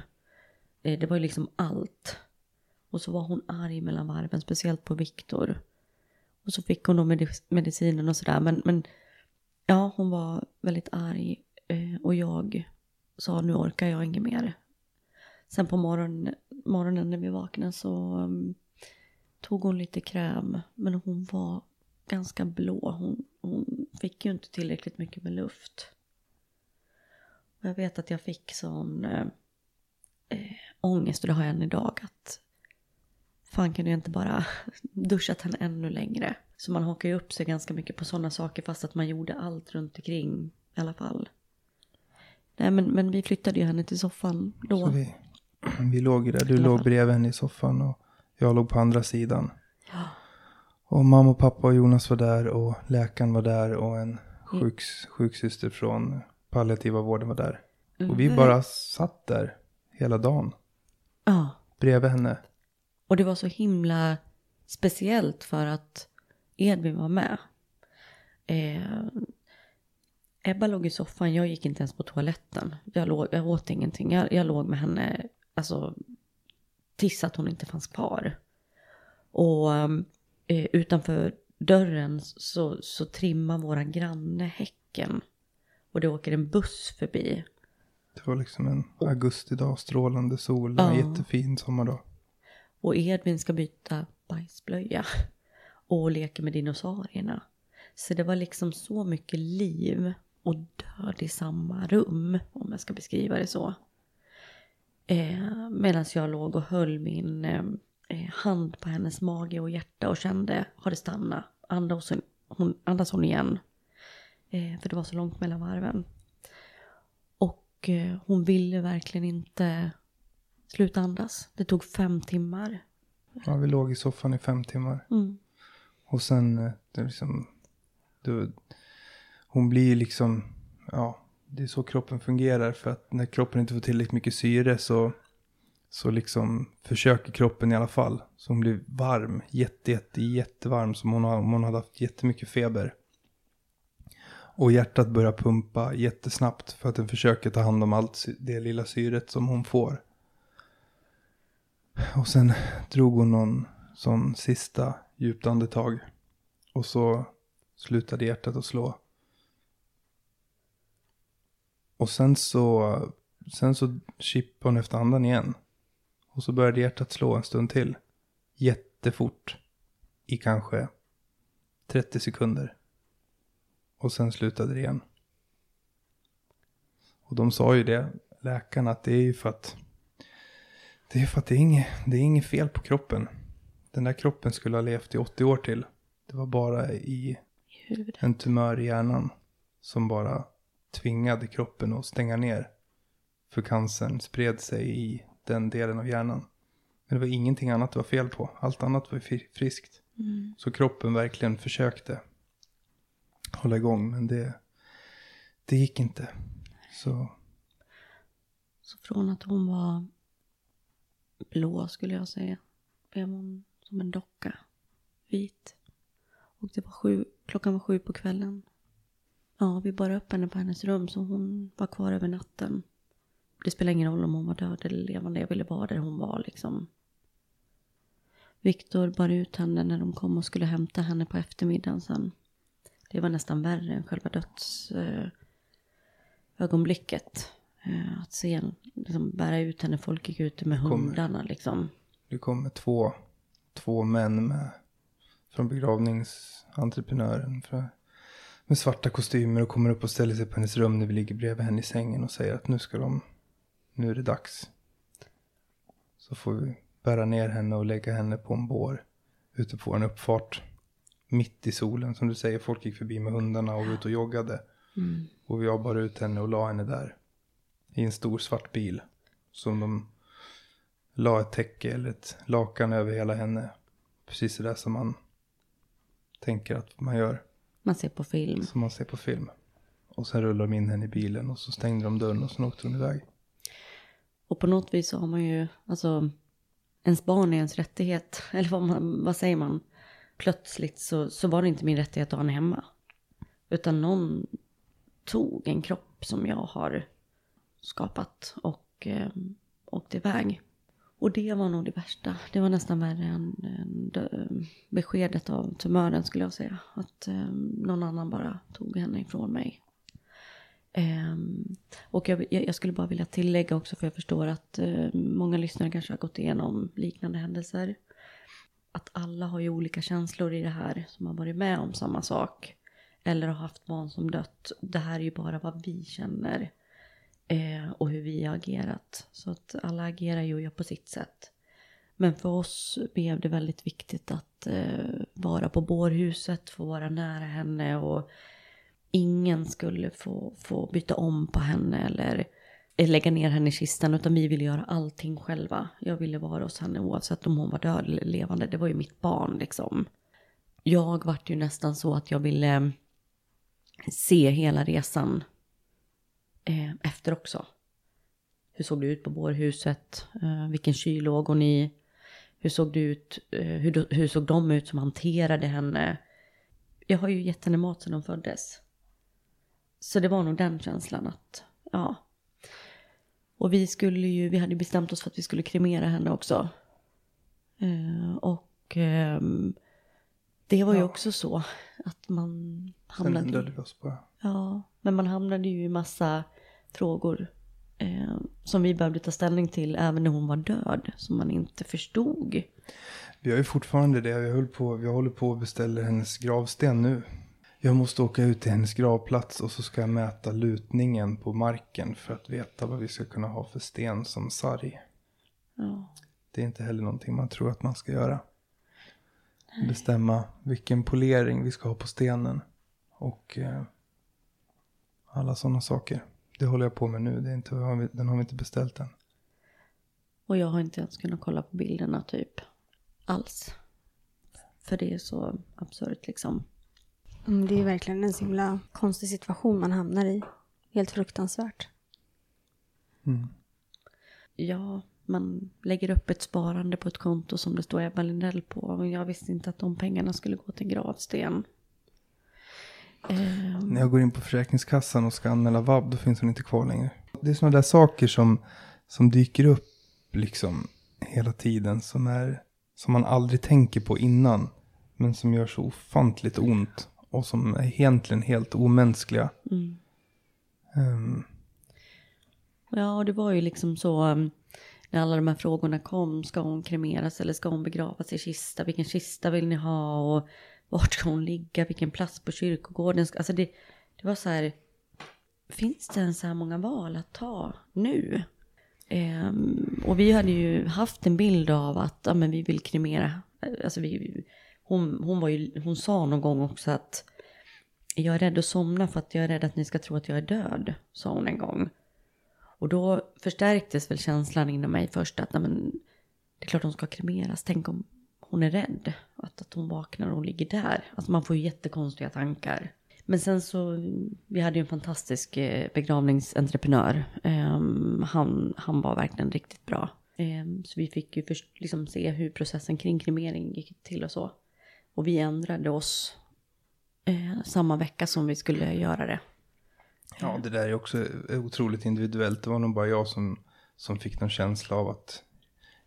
Eh, det var ju liksom allt. Och så var hon arg mellan varven, speciellt på Viktor. Och så fick hon då medic- medicinen och sådär. Men, men ja, hon var väldigt arg. Eh, och jag sa nu orkar jag inget mer. Sen på morgon, morgonen när vi vaknade så um, tog hon lite kräm. Men hon var ganska blå. Hon, hon fick ju inte tillräckligt mycket med luft. Jag vet att jag fick sån eh, eh, ångest och det har jag än idag. Att fan kan jag inte bara duschat henne ännu längre. Så man hakar ju upp sig ganska mycket på sådana saker fast att man gjorde allt runt omkring i alla fall. Nej men, men vi flyttade ju henne till soffan då. Så vi, vi låg ju där. Du låg fall. bredvid henne i soffan och jag låg på andra sidan. Och mamma och pappa och Jonas var där och läkaren var där och en sjuks, sjuksyster från palliativa vården var där. Och vi bara satt där hela dagen Ja. bredvid henne. Och det var så himla speciellt för att Edvin var med. Eh, Ebba låg i soffan, jag gick inte ens på toaletten. Jag, låg, jag åt ingenting. Jag, jag låg med henne alltså, tills att hon inte fanns kvar. Och eh, utanför dörren så, så trimmar våra granne häcken. Och det åker en buss förbi. Det var liksom en augustidag, strålande sol, en Ja. jättefin sommardag. Och Edvin ska byta bajsblöja. Och leker med dinosaurierna. Så det var liksom så mycket liv och död i samma rum. Om jag ska beskriva det så. Eh, Medan jag låg och höll min eh, eh, hand på hennes mage och hjärta och kände, har det stannat? Andas hon, hon, andas hon igen? Eh, för det var så långt mellan varven. Och eh, hon ville verkligen inte sluta andas. Det tog fem timmar. Ja, vi låg i soffan i fem timmar. Mm. Och sen, eh, det liksom, det, hon blir liksom, ja, det är så kroppen fungerar. För att när kroppen inte får tillräckligt mycket syre så, så liksom försöker kroppen i alla fall. Så hon blir varm, jätte, jätte, jättevarm. Som hon, har, hon hade haft jättemycket feber. Och hjärtat börjar pumpa jättesnabbt för att den försöker ta hand om allt det lilla syret som hon får. Och sen drog hon någon sån sista djupt andetag. Och så slutade hjärtat att slå. Och sen så, sen så chippade hon efter andan igen. Och så började hjärtat slå en stund till. Jättefort. I kanske 30 sekunder. Och sen slutade det igen. Och de sa ju det, läkarna, att det är ju för att det är för att det är inget, det är inget fel på kroppen. Den där kroppen skulle ha levt i 80 år till. Det var bara i en tumör i hjärnan som bara tvingade kroppen att stänga ner. För cancern spred sig i den delen av hjärnan. Men det var ingenting annat det var fel på. Allt annat var friskt. Mm. Så kroppen verkligen försökte hålla igång. Men det, det gick inte. Så. Så från att hon var blå skulle jag säga. Blev hon som en docka. Vit. Och det var sju, klockan var sju på kvällen. Ja, vi bar upp henne på hennes rum så hon var kvar över natten. Det spelar ingen roll om hon var död eller levande. Jag ville vara där hon var liksom. Viktor bar ut henne när de kom och skulle hämta henne på eftermiddagen sen. Det var nästan värre än själva dödsögonblicket. Eh, att se, liksom bära ut henne, folk gick ute med hundarna liksom. Det kommer två, två män med, från begravningsentreprenören. För, med svarta kostymer och kommer upp och ställer sig på hennes rum när vi ligger bredvid henne i sängen och säger att nu ska de, nu är det dags. Så får vi bära ner henne och lägga henne på en bår ute på en uppfart. Mitt i solen, som du säger, folk gick förbi med hundarna och var ute och joggade. Mm. Och jag bar ut henne och la henne där i en stor svart bil. Som de la ett täcke eller ett lakan över hela henne. Precis det där som man tänker att man gör. Man ser på film. Som man ser på film. Och sen rullade de in henne i bilen och så stängde de dörren och sen åkte de iväg. Och på något vis så har man ju, alltså, ens barn är ens rättighet. Eller vad, man, vad säger man? Plötsligt så, så var det inte min rättighet att ha henne hemma. Utan någon tog en kropp som jag har skapat och eh, åkte iväg. Och det var nog det värsta. Det var nästan värre än, än beskedet av tumören skulle jag säga. Att eh, någon annan bara tog henne ifrån mig. Eh, och jag, jag, skulle bara vilja tillägga också för jag förstår att eh, många lyssnare kanske har gått igenom liknande händelser. Att alla har ju olika känslor i det här som har varit med om samma sak. Eller har haft barn som dött. Det här är ju bara vad vi känner eh, och hur vi har agerat. Så att alla agerar ju och gör på sitt sätt. Men för oss blev det väldigt viktigt att eh, vara på bårhuset, få vara nära henne och ingen skulle få, få byta om på henne eller Eh, lägga ner henne i kistan utan vi ville göra allting själva. Jag ville vara hos henne oavsett om hon var död eller levande. Det var ju mitt barn liksom. Jag vart ju nästan så att jag ville eh, se hela resan eh, efter också. Hur såg det ut på bårhuset? Eh, vilken kyl låg hon i? Hur såg det ut? Eh, hur, hur såg de ut som hanterade henne? Jag har ju gett henne mat sedan hon föddes. Så det var nog den känslan att, ja. Och vi skulle ju, vi hade bestämt oss för att vi skulle kremera henne också. Eh, och eh, det var ju också så att man hamnade... Sen vi oss bara. Ja, men man hamnade ju i massa frågor eh, som vi behövde ta ställning till även när hon var död, som man inte förstod. Vi har ju fortfarande det. Vi, höll på, vi håller på att beställa hennes gravsten nu. Jag måste åka ut till hennes gravplats och så ska jag mäta lutningen på marken för att veta vad vi ska kunna ha för sten som sarg. Ja. det är inte heller någonting man tror att man ska göra. Bestämma vilken polering vi ska ha på stenen. Och eh, alla sådana saker. Det håller jag på med nu. Det är inte, den har vi inte beställt än. Och jag har inte ens kunnat kolla på bilderna typ alls. För det är så absurt liksom. Mm, det är verkligen en så himla konstig situation man hamnar i. Helt fruktansvärt. Mm. Ja, man lägger upp ett sparande på ett konto som det står Ebba Lindell på. Och jag visste inte att de pengarna skulle gå till en gravsten. Um... När jag går in på Försäkringskassan och ska anmäla vab, då finns hon inte kvar längre. Det är sådana där saker som, som dyker upp liksom hela tiden. Som, är, som man aldrig tänker på innan. Men som gör så ofantligt ont. Och som är egentligen helt omänskliga. Mm. Um... Ja, och det var ju liksom så. Um när alla de här frågorna kom. Ska hon kremeras eller ska hon begravas i kista? Vilken kista vill ni ha? Och vart ska hon ligga? Vilken plats på kyrkogården? Alltså det, det var så här. Finns det ens så här många val att ta nu? Um, och vi hade ju haft en bild av att ja, men vi vill kremera. Alltså vi, hon, hon, var ju, hon sa någon gång också att jag är rädd att somna för att jag är rädd att ni ska tro att jag är död, sa hon en gång. Och då förstärktes väl känslan inom mig först att men, det är klart hon ska kremeras. Tänk om hon är rädd. Att, att hon vaknar och hon ligger där. Alltså man får ju jättekonstiga tankar. Men sen så, vi hade ju en fantastisk eh, begravningsentreprenör. Um, han, han var verkligen riktigt bra. Um, så vi fick ju först liksom se hur processen kring kremering gick till och så. Och vi ändrade oss eh, samma vecka som vi skulle göra det. Ja, det där är också eh, otroligt individuellt. Det var nog bara jag som, som fick någon känsla av att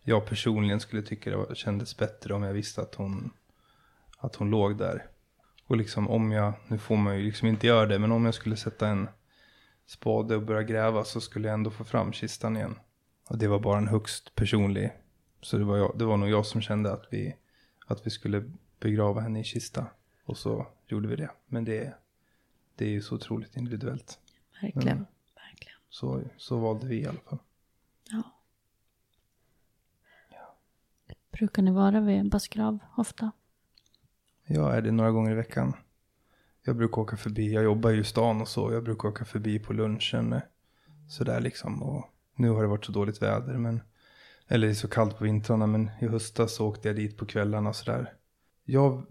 jag personligen skulle tycka det kändes bättre om jag visste att hon, att hon låg där. Och liksom om jag, nu får man ju liksom inte göra det, men om jag skulle sätta en spade och börja gräva så skulle jag ändå få fram kistan igen. Och det var bara en högst personlig. Så det var, jag, det var nog jag som kände att vi, att vi skulle begrava henne i kista. Och så gjorde vi det. Men det, det är ju så otroligt individuellt. Verkligen. Men, verkligen. Så, så valde vi i alla fall. Ja. ja. Brukar ni vara vid Ebbas grav ofta? Jag är det några gånger i veckan. Jag brukar åka förbi, jag jobbar ju i stan och så. Jag brukar åka förbi på lunchen. Sådär liksom. Och nu har det varit så dåligt väder. Men, eller det är så kallt på vintrarna. Men i höstas så åkte jag dit på kvällarna och sådär. Jag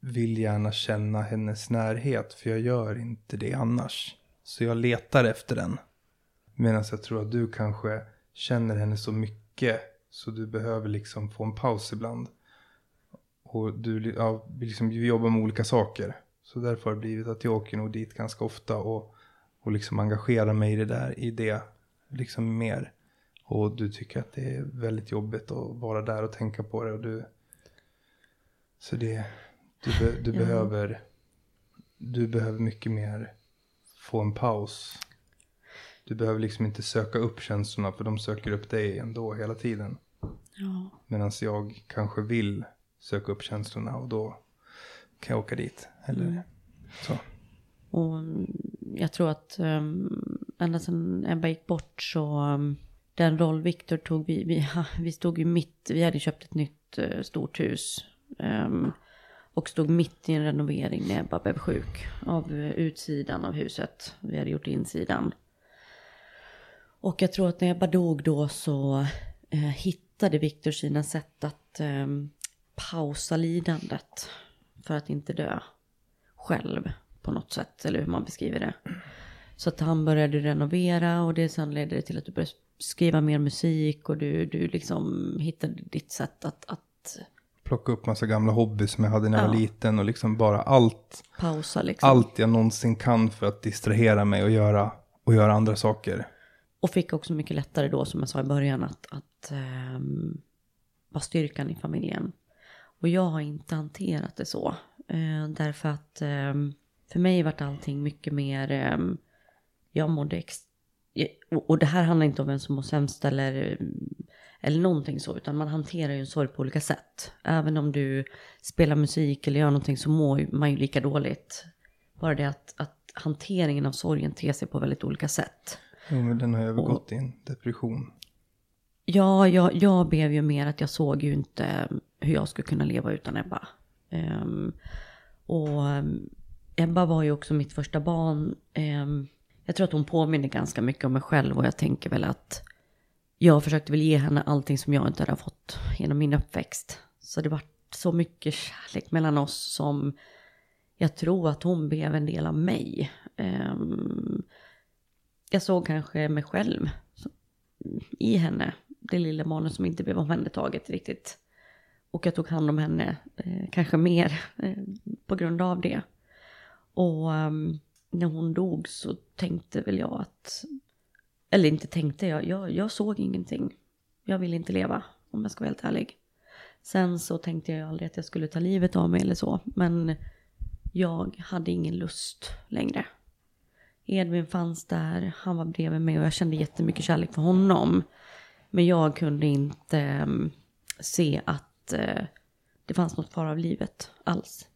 vill gärna känna hennes närhet. För jag gör inte det annars. Så jag letar efter den. Medan jag tror att du kanske känner henne så mycket. Så du behöver liksom få en paus ibland. Och du, ja, liksom, vi jobbar med olika saker. Så därför har det blivit att jag åker nog dit ganska ofta. Och, och liksom engagerar mig i det där, i det liksom mer. Och du tycker att det är väldigt jobbigt att vara där och tänka på det. Och du, så det, du, be, du ja. behöver, du behöver mycket mer få en paus. Du behöver liksom inte söka upp känslorna för de söker upp dig ändå hela tiden. Ja. Medan jag kanske vill söka upp känslorna och då kan jag åka dit. Eller mm. så. Och mm, jag tror att um, ända sedan Ebba gick bort så um, den roll Viktor tog, vi, vi, vi stod ju mitt, vi hade köpt ett nytt uh, stort hus. Um, och stod mitt i en renovering när Ebba blev sjuk. Av eh, utsidan av huset. Vi hade gjort insidan. Och jag tror att när Ebba dog då så eh, hittade Viktor sina sätt att eh, pausa lidandet. För att inte dö själv på något sätt. Eller hur man beskriver det. Så att han började renovera och det sen ledde till att du började skriva mer musik. Och du, du liksom hittade ditt sätt att, att plocka upp massa gamla hobbys som jag hade när jag var liten och liksom bara allt. Pausa liksom. Allt jag någonsin kan för att distrahera mig och göra, och göra andra saker. Och fick också mycket lättare då, som jag sa i början, att, att um, vara styrkan i familjen. Och jag har inte hanterat det så. Uh, därför att um, för mig vart allting mycket mer, um, jag mådde ex och det här handlar inte om vem som mår sämst eller eller någonting så, utan man hanterar ju en sorg på olika sätt. Även om du spelar musik eller gör någonting så mår man ju lika dåligt. Bara det att, att hanteringen av sorgen ter sig på väldigt olika sätt. Jo, men den har övergått i en depression. Ja, jag, jag blev ju mer att jag såg ju inte hur jag skulle kunna leva utan Ebba. Um, och um, Ebba var ju också mitt första barn. Um, jag tror att hon påminner ganska mycket om mig själv och jag tänker väl att jag försökte väl ge henne allting som jag inte hade fått genom min uppväxt. Så det var så mycket kärlek mellan oss som jag tror att hon blev en del av mig. Ehm, jag såg kanske mig själv i henne, det lilla barnet som inte blev omhändertaget riktigt. Och jag tog hand om henne, eh, kanske mer eh, på grund av det. Och ehm, när hon dog så tänkte väl jag att, eller inte tänkte jag, jag, jag såg ingenting. Jag ville inte leva, om jag ska vara helt ärlig. Sen så tänkte jag aldrig att jag skulle ta livet av mig eller så, men jag hade ingen lust längre. Edvin fanns där, han var bredvid mig och jag kände jättemycket kärlek för honom. Men jag kunde inte ehm, se att eh, det fanns något fara av livet alls.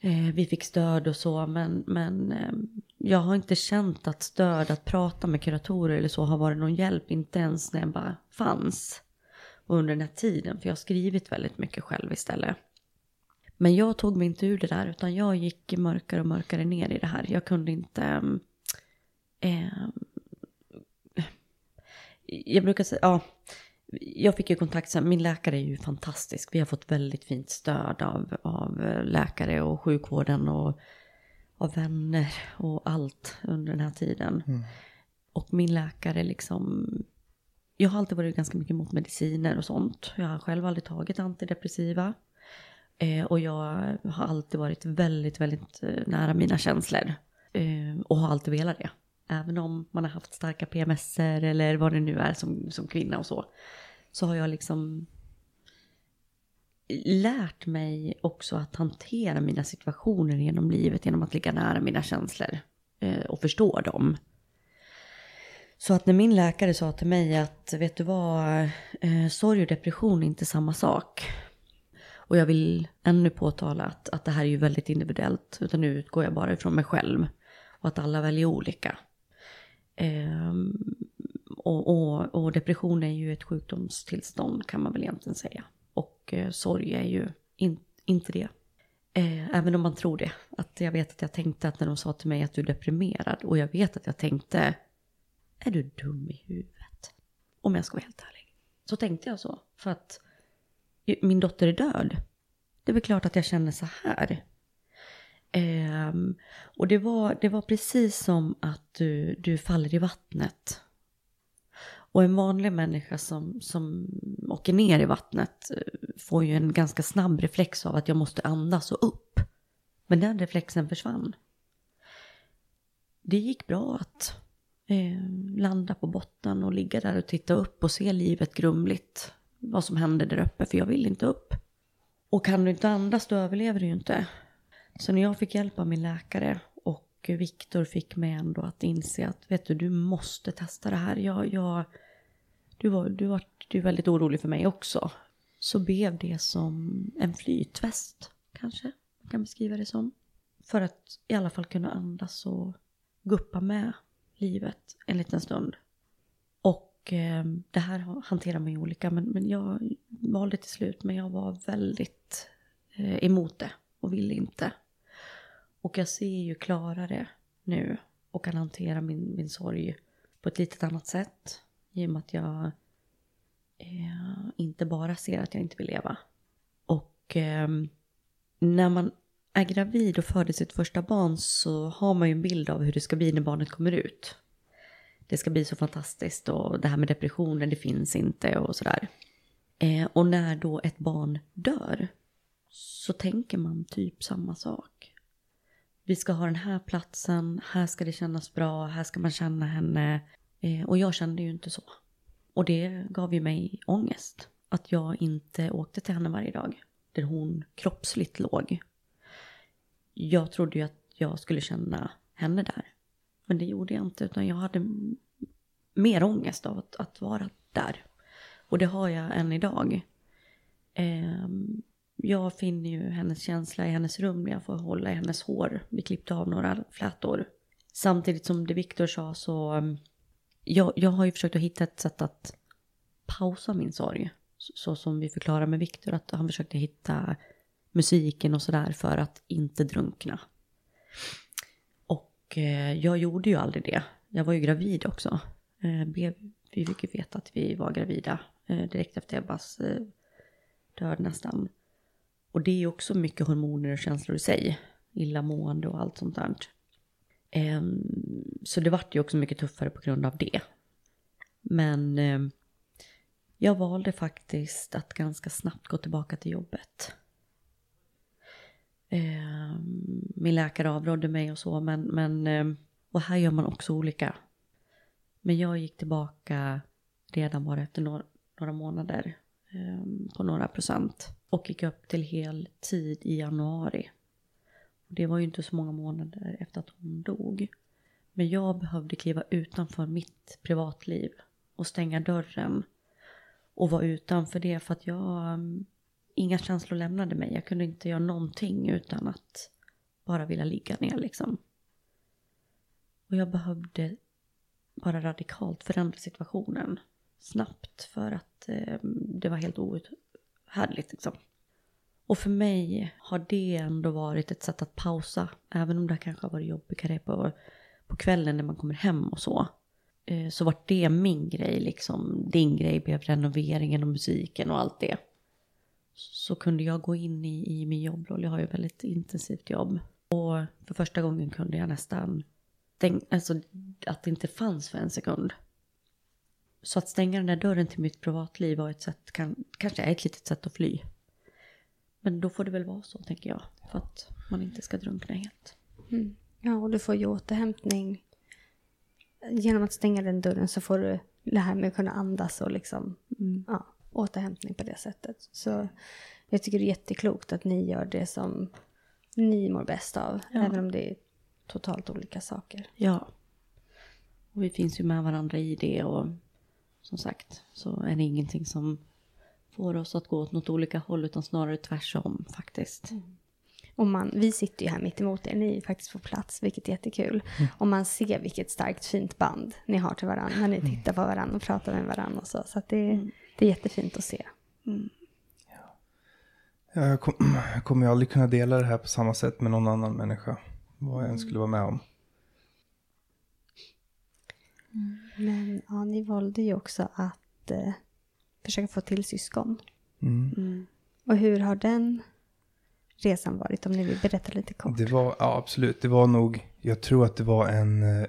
Eh, vi fick stöd och så, men, men ehm, jag har inte känt att stöd, att prata med kuratorer eller så har varit någon hjälp, inte ens när jag bara fanns. Och under den här tiden, för jag har skrivit väldigt mycket själv istället. Men jag tog mig inte ur det där utan jag gick mörkare och mörkare ner i det här. Jag kunde inte... Eh, jag brukar säga, ja. Jag fick ju kontakt, sen. min läkare är ju fantastisk. Vi har fått väldigt fint stöd av, av eh, läkare och sjukvården och av vänner och allt under den här tiden. Mm. Och min läkare liksom, jag har alltid varit ganska mycket emot mediciner och sånt. Jag har själv aldrig tagit antidepressiva. Eh, och jag har alltid varit väldigt, väldigt eh, nära mina känslor. Eh, och har alltid velat det. Även om man har haft starka PMSer eller vad det nu är som, som kvinna och så. Så har jag liksom lärt mig också att hantera mina situationer genom livet genom att ligga nära mina känslor eh, och förstå dem. Så att när min läkare sa till mig att vet du vad, eh, sorg och depression är inte samma sak. Och jag vill ännu påtala att, att det här är ju väldigt individuellt. Utan nu utgår jag bara ifrån mig själv. Och att alla väljer olika. Ehm, och, och, och, depression är ju ett sjukdomstillstånd kan man väl egentligen säga. Och eh, sorg är ju in, inte det. Eh, även om man tror det. Att jag vet att jag tänkte att när de sa till mig att du är deprimerad. Och jag vet att jag tänkte, är du dum i huvudet? Om jag ska vara helt ärlig. Så tänkte jag så. För att min dotter är död. Det är väl klart att jag känner så här. Um, och det var, det var precis som att du, du faller i vattnet. Och en vanlig människa som, som åker ner i vattnet eh, får ju en ganska snabb reflex av att jag måste andas och upp. Men den reflexen försvann. Det gick bra att eh, landa på botten och ligga där och titta upp och se livet grumligt vad som händer där uppe för jag vill inte upp. Och kan du inte andas då överlever du ju inte. Så när jag fick hjälp av min läkare och Viktor fick mig ändå att inse att vet du, du måste testa det här. Jag, jag, du, var, du var du väldigt orolig för mig också. Så blev det som en flytväst kanske man kan beskriva det som. För att i alla fall kunna andas och guppa med livet en liten stund. Och eh, det här hanterar man ju olika, men, men jag valde till slut, men jag var väldigt eh, emot det och ville inte. Och jag ser ju klarare nu och kan hantera min, min sorg på ett litet annat sätt. I och med att jag eh, inte bara ser att jag inte vill leva. Och eh, när man är gravid och föder sitt första barn så har man ju en bild av hur det ska bli när barnet kommer ut det ska bli så fantastiskt och det här med depressionen, det finns inte och sådär. Eh, och när då ett barn dör så tänker man typ samma sak. Vi ska ha den här platsen, här ska det kännas bra, här ska man känna henne. Eh, och jag kände ju inte så. Och det gav ju mig ångest. Att jag inte åkte till henne varje dag. Där hon kroppsligt låg. Jag trodde ju att jag skulle känna henne där. Men det gjorde jag inte, utan jag hade mer ångest av att, att vara där. Och det har jag än idag. Eh, jag finner ju hennes känsla i hennes rum jag får hålla i hennes hår. Vi klippte av några flätor. Samtidigt som det Viktor sa så, jag, jag har ju försökt att hitta ett sätt att pausa min sorg. Så, så som vi förklarar med Viktor, att han försökte hitta musiken och sådär för att inte drunkna. Och eh, jag gjorde ju aldrig det. Jag var ju gravid också. Eh, vi fick ju veta att vi var gravida eh, direkt efter Ebbas eh, död nästan. Och det är ju också mycket hormoner och känslor i sig. Illamående och allt sånt där. Ehm, så det vart ju också mycket tuffare på grund av det. Men ehm, jag valde faktiskt att ganska snabbt gå tillbaka till jobbet. Ehm, min läkare avrådde mig och så, men, men och här gör man också olika. Men jag gick tillbaka redan bara efter några, några månader på några procent och gick upp till heltid i januari. Det var ju inte så många månader efter att hon dog. Men jag behövde kliva utanför mitt privatliv och stänga dörren och vara utanför det för att jag... Mm, inga känslor lämnade mig. Jag kunde inte göra någonting utan att bara vilja ligga ner liksom. Och jag behövde bara radikalt förändra situationen snabbt för att eh, det var helt outhärdligt liksom. Och för mig har det ändå varit ett sätt att pausa. Även om det kanske har varit jobbigare på, på kvällen när man kommer hem och så. Eh, så vart det min grej liksom. Din grej blev renoveringen och musiken och allt det. Så kunde jag gå in i, i min jobbroll. Jag har ju ett väldigt intensivt jobb. Och för första gången kunde jag nästan tänka, alltså att det inte fanns för en sekund. Så att stänga den där dörren till mitt privatliv var ett sätt, kan, kanske är ett litet sätt att fly. Men då får det väl vara så, tänker jag. För att man inte ska drunkna helt. Mm. Ja, och du får ju återhämtning. Genom att stänga den dörren så får du det här med att kunna andas och liksom, mm. ja, återhämtning på det sättet. Så jag tycker det är jätteklokt att ni gör det som ni mår bäst av. Ja. Även om det är totalt olika saker. Ja. Och vi finns ju med varandra i det och som sagt så är det ingenting som får oss att gå åt något olika håll utan snarare tvärsom faktiskt. Mm. Och man, vi sitter ju här mitt emot er, ni är faktiskt på plats, vilket är jättekul. Mm. Och man ser vilket starkt fint band ni har till varandra när ni mm. tittar på varandra och pratar med varandra och så. Så det, mm. det är jättefint att se. Mm. Ja. Jag, kom, jag kommer ju aldrig kunna dela det här på samma sätt med någon annan människa. Vad jag än skulle vara med om. Mm. Men ja, ni valde ju också att eh, försöka få till syskon. Mm. Mm. Och hur har den resan varit? Om ni vill berätta lite kort. Det var, ja absolut, det var nog, jag tror att det var en, eh,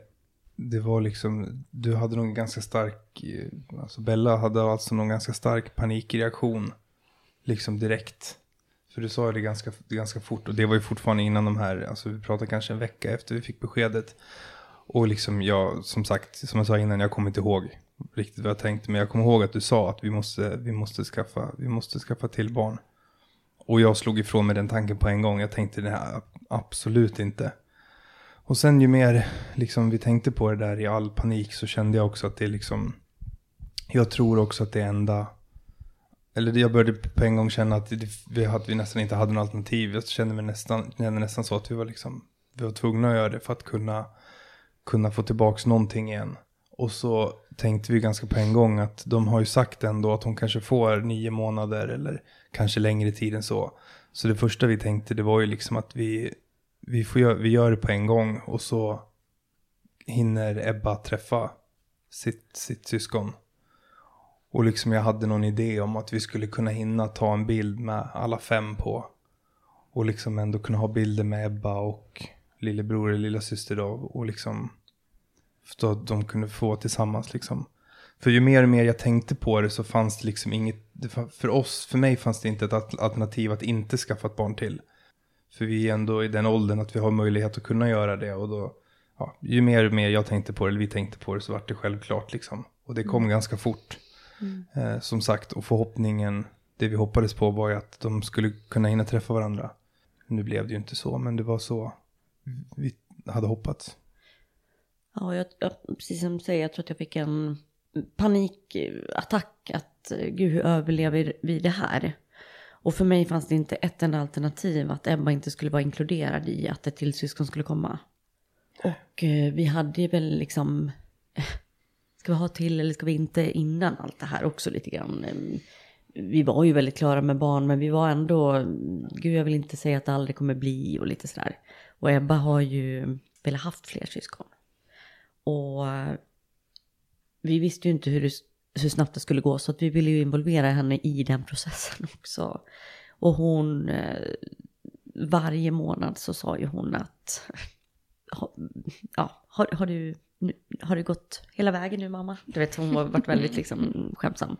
det var liksom, du hade nog en ganska stark, eh, alltså Bella hade alltså någon ganska stark panikreaktion. Liksom direkt. För du sa det ganska, ganska fort och det var ju fortfarande innan de här, alltså vi pratade kanske en vecka efter vi fick beskedet. Och liksom jag, som sagt, som jag sa innan, jag kommer inte ihåg riktigt vad jag tänkte. Men jag kommer ihåg att du sa att vi måste, vi måste, skaffa, vi måste skaffa till barn. Och jag slog ifrån mig den tanken på en gång. Jag tänkte det här, absolut inte. Och sen ju mer liksom, vi tänkte på det där i all panik så kände jag också att det är liksom, jag tror också att det enda, eller jag började på en gång känna att, vi, att vi nästan inte hade något alternativ. Jag kände mig nästan, kände nästan så att vi var liksom, vi var tvungna att göra det för att kunna, kunna få tillbaka någonting igen. Och så tänkte vi ganska på en gång att de har ju sagt ändå att hon kanske får nio månader eller kanske längre tid än så. Så det första vi tänkte det var ju liksom att vi, vi, får gör, vi gör det på en gång och så hinner Ebba träffa sitt, sitt syskon. Och liksom jag hade någon idé om att vi skulle kunna hinna ta en bild med alla fem på. Och liksom ändå kunna ha bilder med Ebba och lillebror eller lilla syster då. Och liksom så att de kunde få tillsammans liksom. För ju mer och mer jag tänkte på det så fanns det liksom inget, för oss, för mig fanns det inte ett alternativ att inte skaffa ett barn till. För vi är ändå i den åldern att vi har möjlighet att kunna göra det och då, ja, ju mer och mer jag tänkte på det, eller vi tänkte på det, så vart det självklart liksom. Och det kom mm. ganska fort. Mm. Eh, som sagt, och förhoppningen, det vi hoppades på var ju att de skulle kunna hinna träffa varandra. Nu blev det ju inte så, men det var så vi hade hoppats. Ja, jag, jag, precis som du säger, jag tror att jag fick en panikattack. Att eh, gud, hur överlever vi det här? Och för mig fanns det inte ett enda alternativ att Ebba inte skulle vara inkluderad i att ett till syskon skulle komma. Och eh, vi hade väl liksom, eh, ska vi ha till eller ska vi inte innan allt det här också lite grann. Eh, Vi var ju väldigt klara med barn men vi var ändå, gud jag vill inte säga att det aldrig kommer bli och lite sådär. Och Ebba har ju velat haft fler syskon. Och vi visste ju inte hur, det, hur snabbt det skulle gå så att vi ville ju involvera henne i den processen också. Och hon, eh, varje månad så sa ju hon att, ja, har, har du har det gått hela vägen nu mamma? Du vet hon har varit väldigt liksom skämtsam.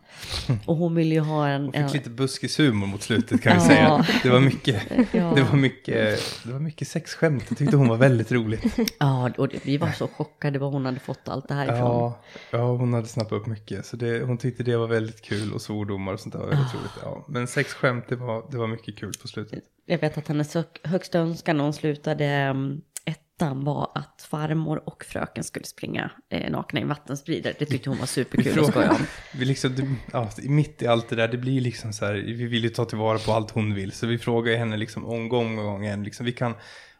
Och hon ville ju ha en... Hon fick en lite buskishumor mot slutet kan vi Ja. säga. Det var mycket, Ja. det var mycket, det var mycket sexskämt. Jag tyckte hon var väldigt roligt. Ja, och det, vi var så chockade var hon hade fått allt det här ifrån. Ja, ja, hon hade snappat upp mycket. Så det, hon tyckte det var väldigt kul och svordomar och sånt där var väldigt roligt. Ja. Men sexskämt, det var, det var mycket kul på slutet. Jag vet att hennes hö- högsta önskan när hon slutade mm, ettan var att farmor och fröken skulle springa eh, nakna i en vattenspridare. Det tyckte hon var superkul att skoja om. Vi liksom, det, ja, mitt i allt det där, det blir liksom så här, vi vill ju ta tillvara på allt hon vill. Så vi frågar ju henne liksom om gång och gång igen, liksom, vi kan,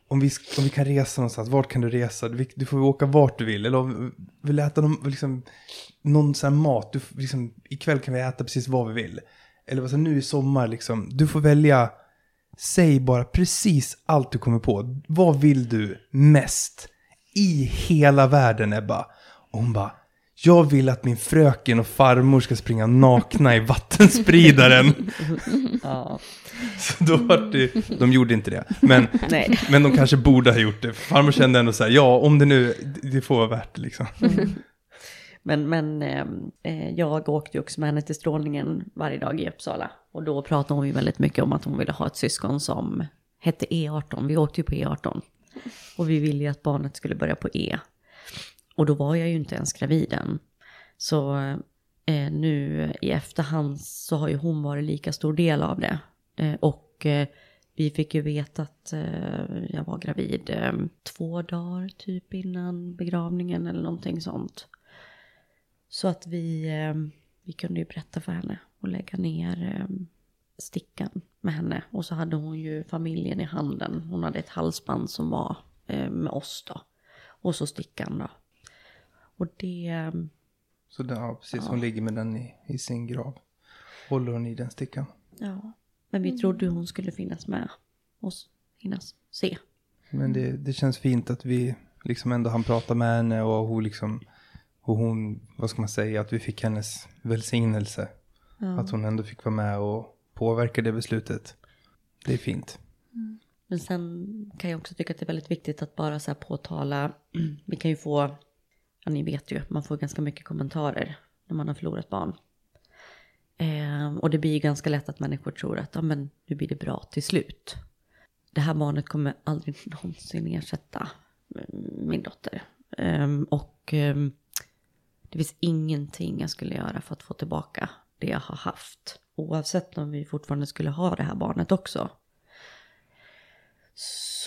om, vi, om vi kan resa någonstans, vart kan du resa? Du, du får åka vart du vill. Eller om vi vill äta någon, liksom, någon sån här mat, du, liksom, ikväll kan vi äta precis vad vi vill. Eller vad så, nu i sommar, liksom, du får välja, säg bara precis allt du kommer på. Vad vill du mest i hela världen, Ebba? Och hon bara, jag vill att min fröken och farmor ska springa nakna i vattenspridaren. Ja, Så då var det, de gjorde inte det. Men, nej. men de kanske borde ha gjort det. Farmor kände ändå så här, ja om det nu, det får vara värt det liksom. Men, men ehm, eh, jag åkte ju också med henne till strålningen varje dag i Uppsala. Och då pratade hon ju väldigt mycket om att hon ville ha ett syskon som hette E18. Vi åkte ju på E18. Och vi ville ju att barnet skulle börja på E. Och då var jag ju inte ens gravid än. Så eh, nu i efterhand så har ju hon varit lika stor del av det. Eh, och eh, vi fick ju veta att eh, jag var gravid eh, två dagar typ innan begravningen eller någonting sånt. Så att vi, eh, vi kunde ju berätta för henne och lägga ner eh, stickan med henne. Och så hade hon ju familjen i handen. Hon hade ett halsband som var eh, med oss då. Och så stickan då. Och det, Så det, ja, precis, hon ligger med den i, i sin grav. Håller hon i den stickan. ja. Men vi trodde hon skulle finnas med oss, finnas, se. Men det, det känns fint att vi liksom ändå hann prata med henne och hon liksom, och hon, vad ska man säga, att vi fick hennes välsignelse. Att hon ändå fick vara med och påverka det beslutet. Det är fint. Men sen kan jag också tycka att det är väldigt viktigt att bara så här påtala, vi kan ju få, ja ni vet ju, man får ganska mycket kommentarer när man har förlorat barn. Eh, och det blir ju ganska lätt att människor tror att ja, men nu blir det bra till slut. Det här barnet kommer aldrig någonsin ersätta mm, min dotter. Eh, och eh, det finns ingenting jag skulle göra för att få tillbaka det jag har haft. Oavsett om vi fortfarande skulle ha det här barnet också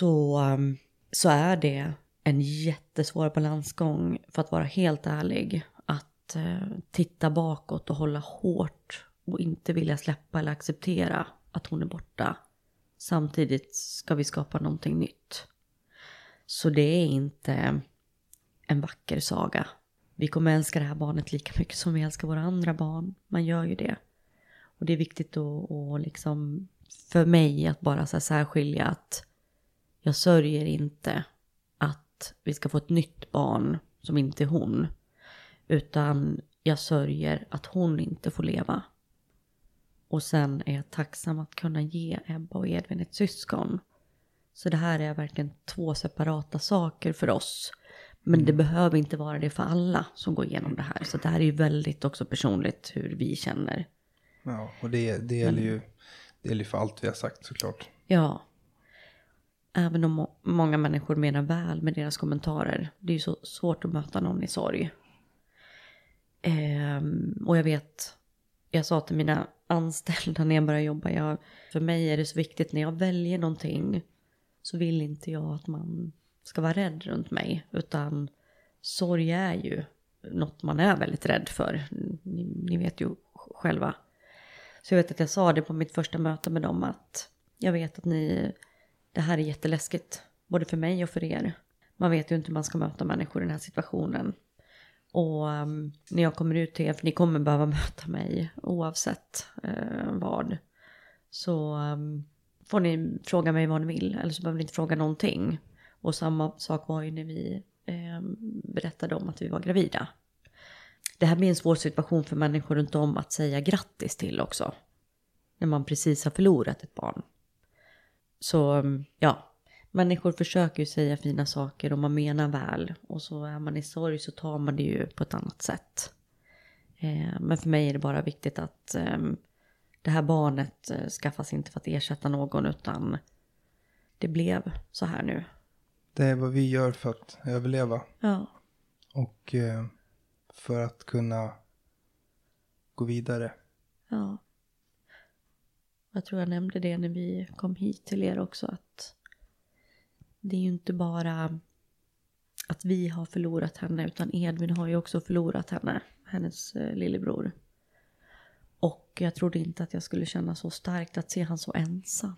så, um, så är det en jättesvår balansgång för att vara helt ärlig. Att eh, titta bakåt och hålla hårt och inte vilja släppa eller acceptera att hon är borta. Samtidigt ska vi skapa någonting nytt. Så det är inte en vacker saga. Vi kommer älska det här barnet lika mycket som vi älskar våra andra barn. Man gör ju det. Och det är viktigt att, att liksom, för mig att bara så här särskilja att jag sörjer inte att vi ska få ett nytt barn som inte är hon. Utan jag sörjer att hon inte får leva. Och sen är jag tacksam att kunna ge Ebba och Edvin ett syskon. Så det här är verkligen två separata saker för oss. Men det behöver inte vara det för alla som går igenom det här. Så det här är ju väldigt också personligt hur vi känner. Ja, och det, det gäller ju det gäller ju för allt vi har sagt såklart. Ja. Även om må- många människor menar väl med deras kommentarer. Det är ju så svårt att möta någon i sorg. Ehm, och jag vet, jag sa till mina anställda när jag började jobba, jag, för mig är det så viktigt när jag väljer någonting så vill inte jag att man ska vara rädd runt mig. Utan sorg är ju något man är väldigt rädd för. Ni, ni vet ju själva. Så jag vet att jag sa det på mitt första möte med dem att jag vet att ni, det här är jätteläskigt. Både för mig och för er. Man vet ju inte hur man ska möta människor i den här situationen. Och um, när jag kommer ut till er, för ni kommer behöva möta mig oavsett uh, vad. Så um, får ni fråga mig vad ni vill, eller så behöver ni inte fråga någonting. Och samma sak var ju när vi eh, berättade om att vi var gravida. Det här blir en svår situation för människor runt om att säga grattis till också. När man precis har förlorat ett barn. Så ja, människor försöker ju säga fina saker och man menar väl. Och så är man i sorg så tar man det ju på ett annat sätt. Eh, men för mig är det bara viktigt att eh, det här barnet eh, skaffas inte för att ersätta någon utan det blev så här nu. Det är vad vi gör för att överleva. Ja. Och eh, för att kunna gå vidare. Ja. Jag tror jag nämnde det när vi kom hit till er också att det är ju inte bara att vi har förlorat henne utan Edvin har ju också förlorat henne, hennes eh, lillebror. Och jag trodde inte att jag skulle känna så starkt att se han så ensam.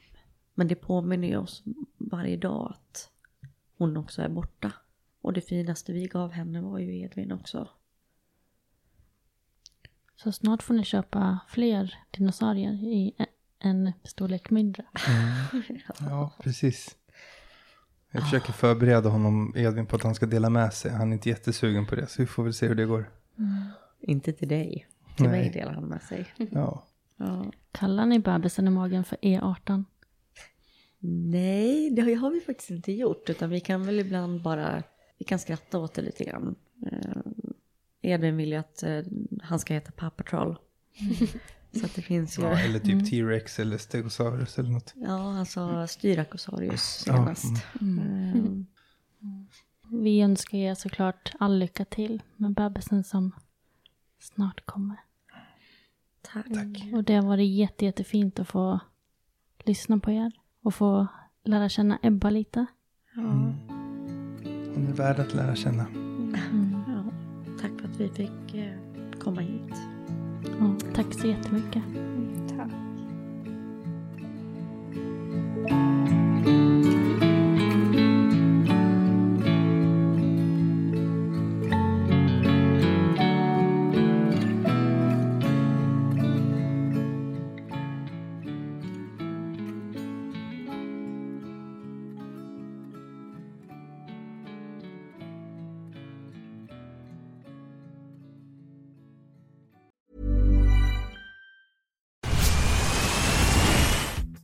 Men det påminner ju oss varje dag att hon också är borta. Och det finaste vi gav henne var ju Edvin också. Så snart får ni köpa fler dinosaurier i en storlek mindre. Mm. Ja, precis. Jag försöker förbereda honom, Edvin, på att han ska dela med sig. Han är inte jättesugen på det, så vi får väl se hur det går. Mm. Inte till dig. Till Nej. mig delar han med sig. Ja. ja. Kallar ni bebisen i magen för E18? Nej, det har vi faktiskt inte gjort. Utan vi kan väl ibland bara, vi kan skratta åt det lite grann. Eh, Edvin vill ju att eh, han ska heta Paw Troll. Så att det finns ju... Ja, eller typ mm. T-Rex eller Stegosaurus eller något. Ja, alltså Styracosaurus senast. Mm. Mm. Vi önskar er såklart all lycka till med bebisen som snart kommer. Tack. Tack. Och det har varit jätte, jättefint att få lyssna på er och få lära känna Ebba lite. Ja. Mm. Hon är värd att lära känna. Mm. Ja. Tack för att vi fick eh, komma hit. Ja, tack så jättemycket. Tack.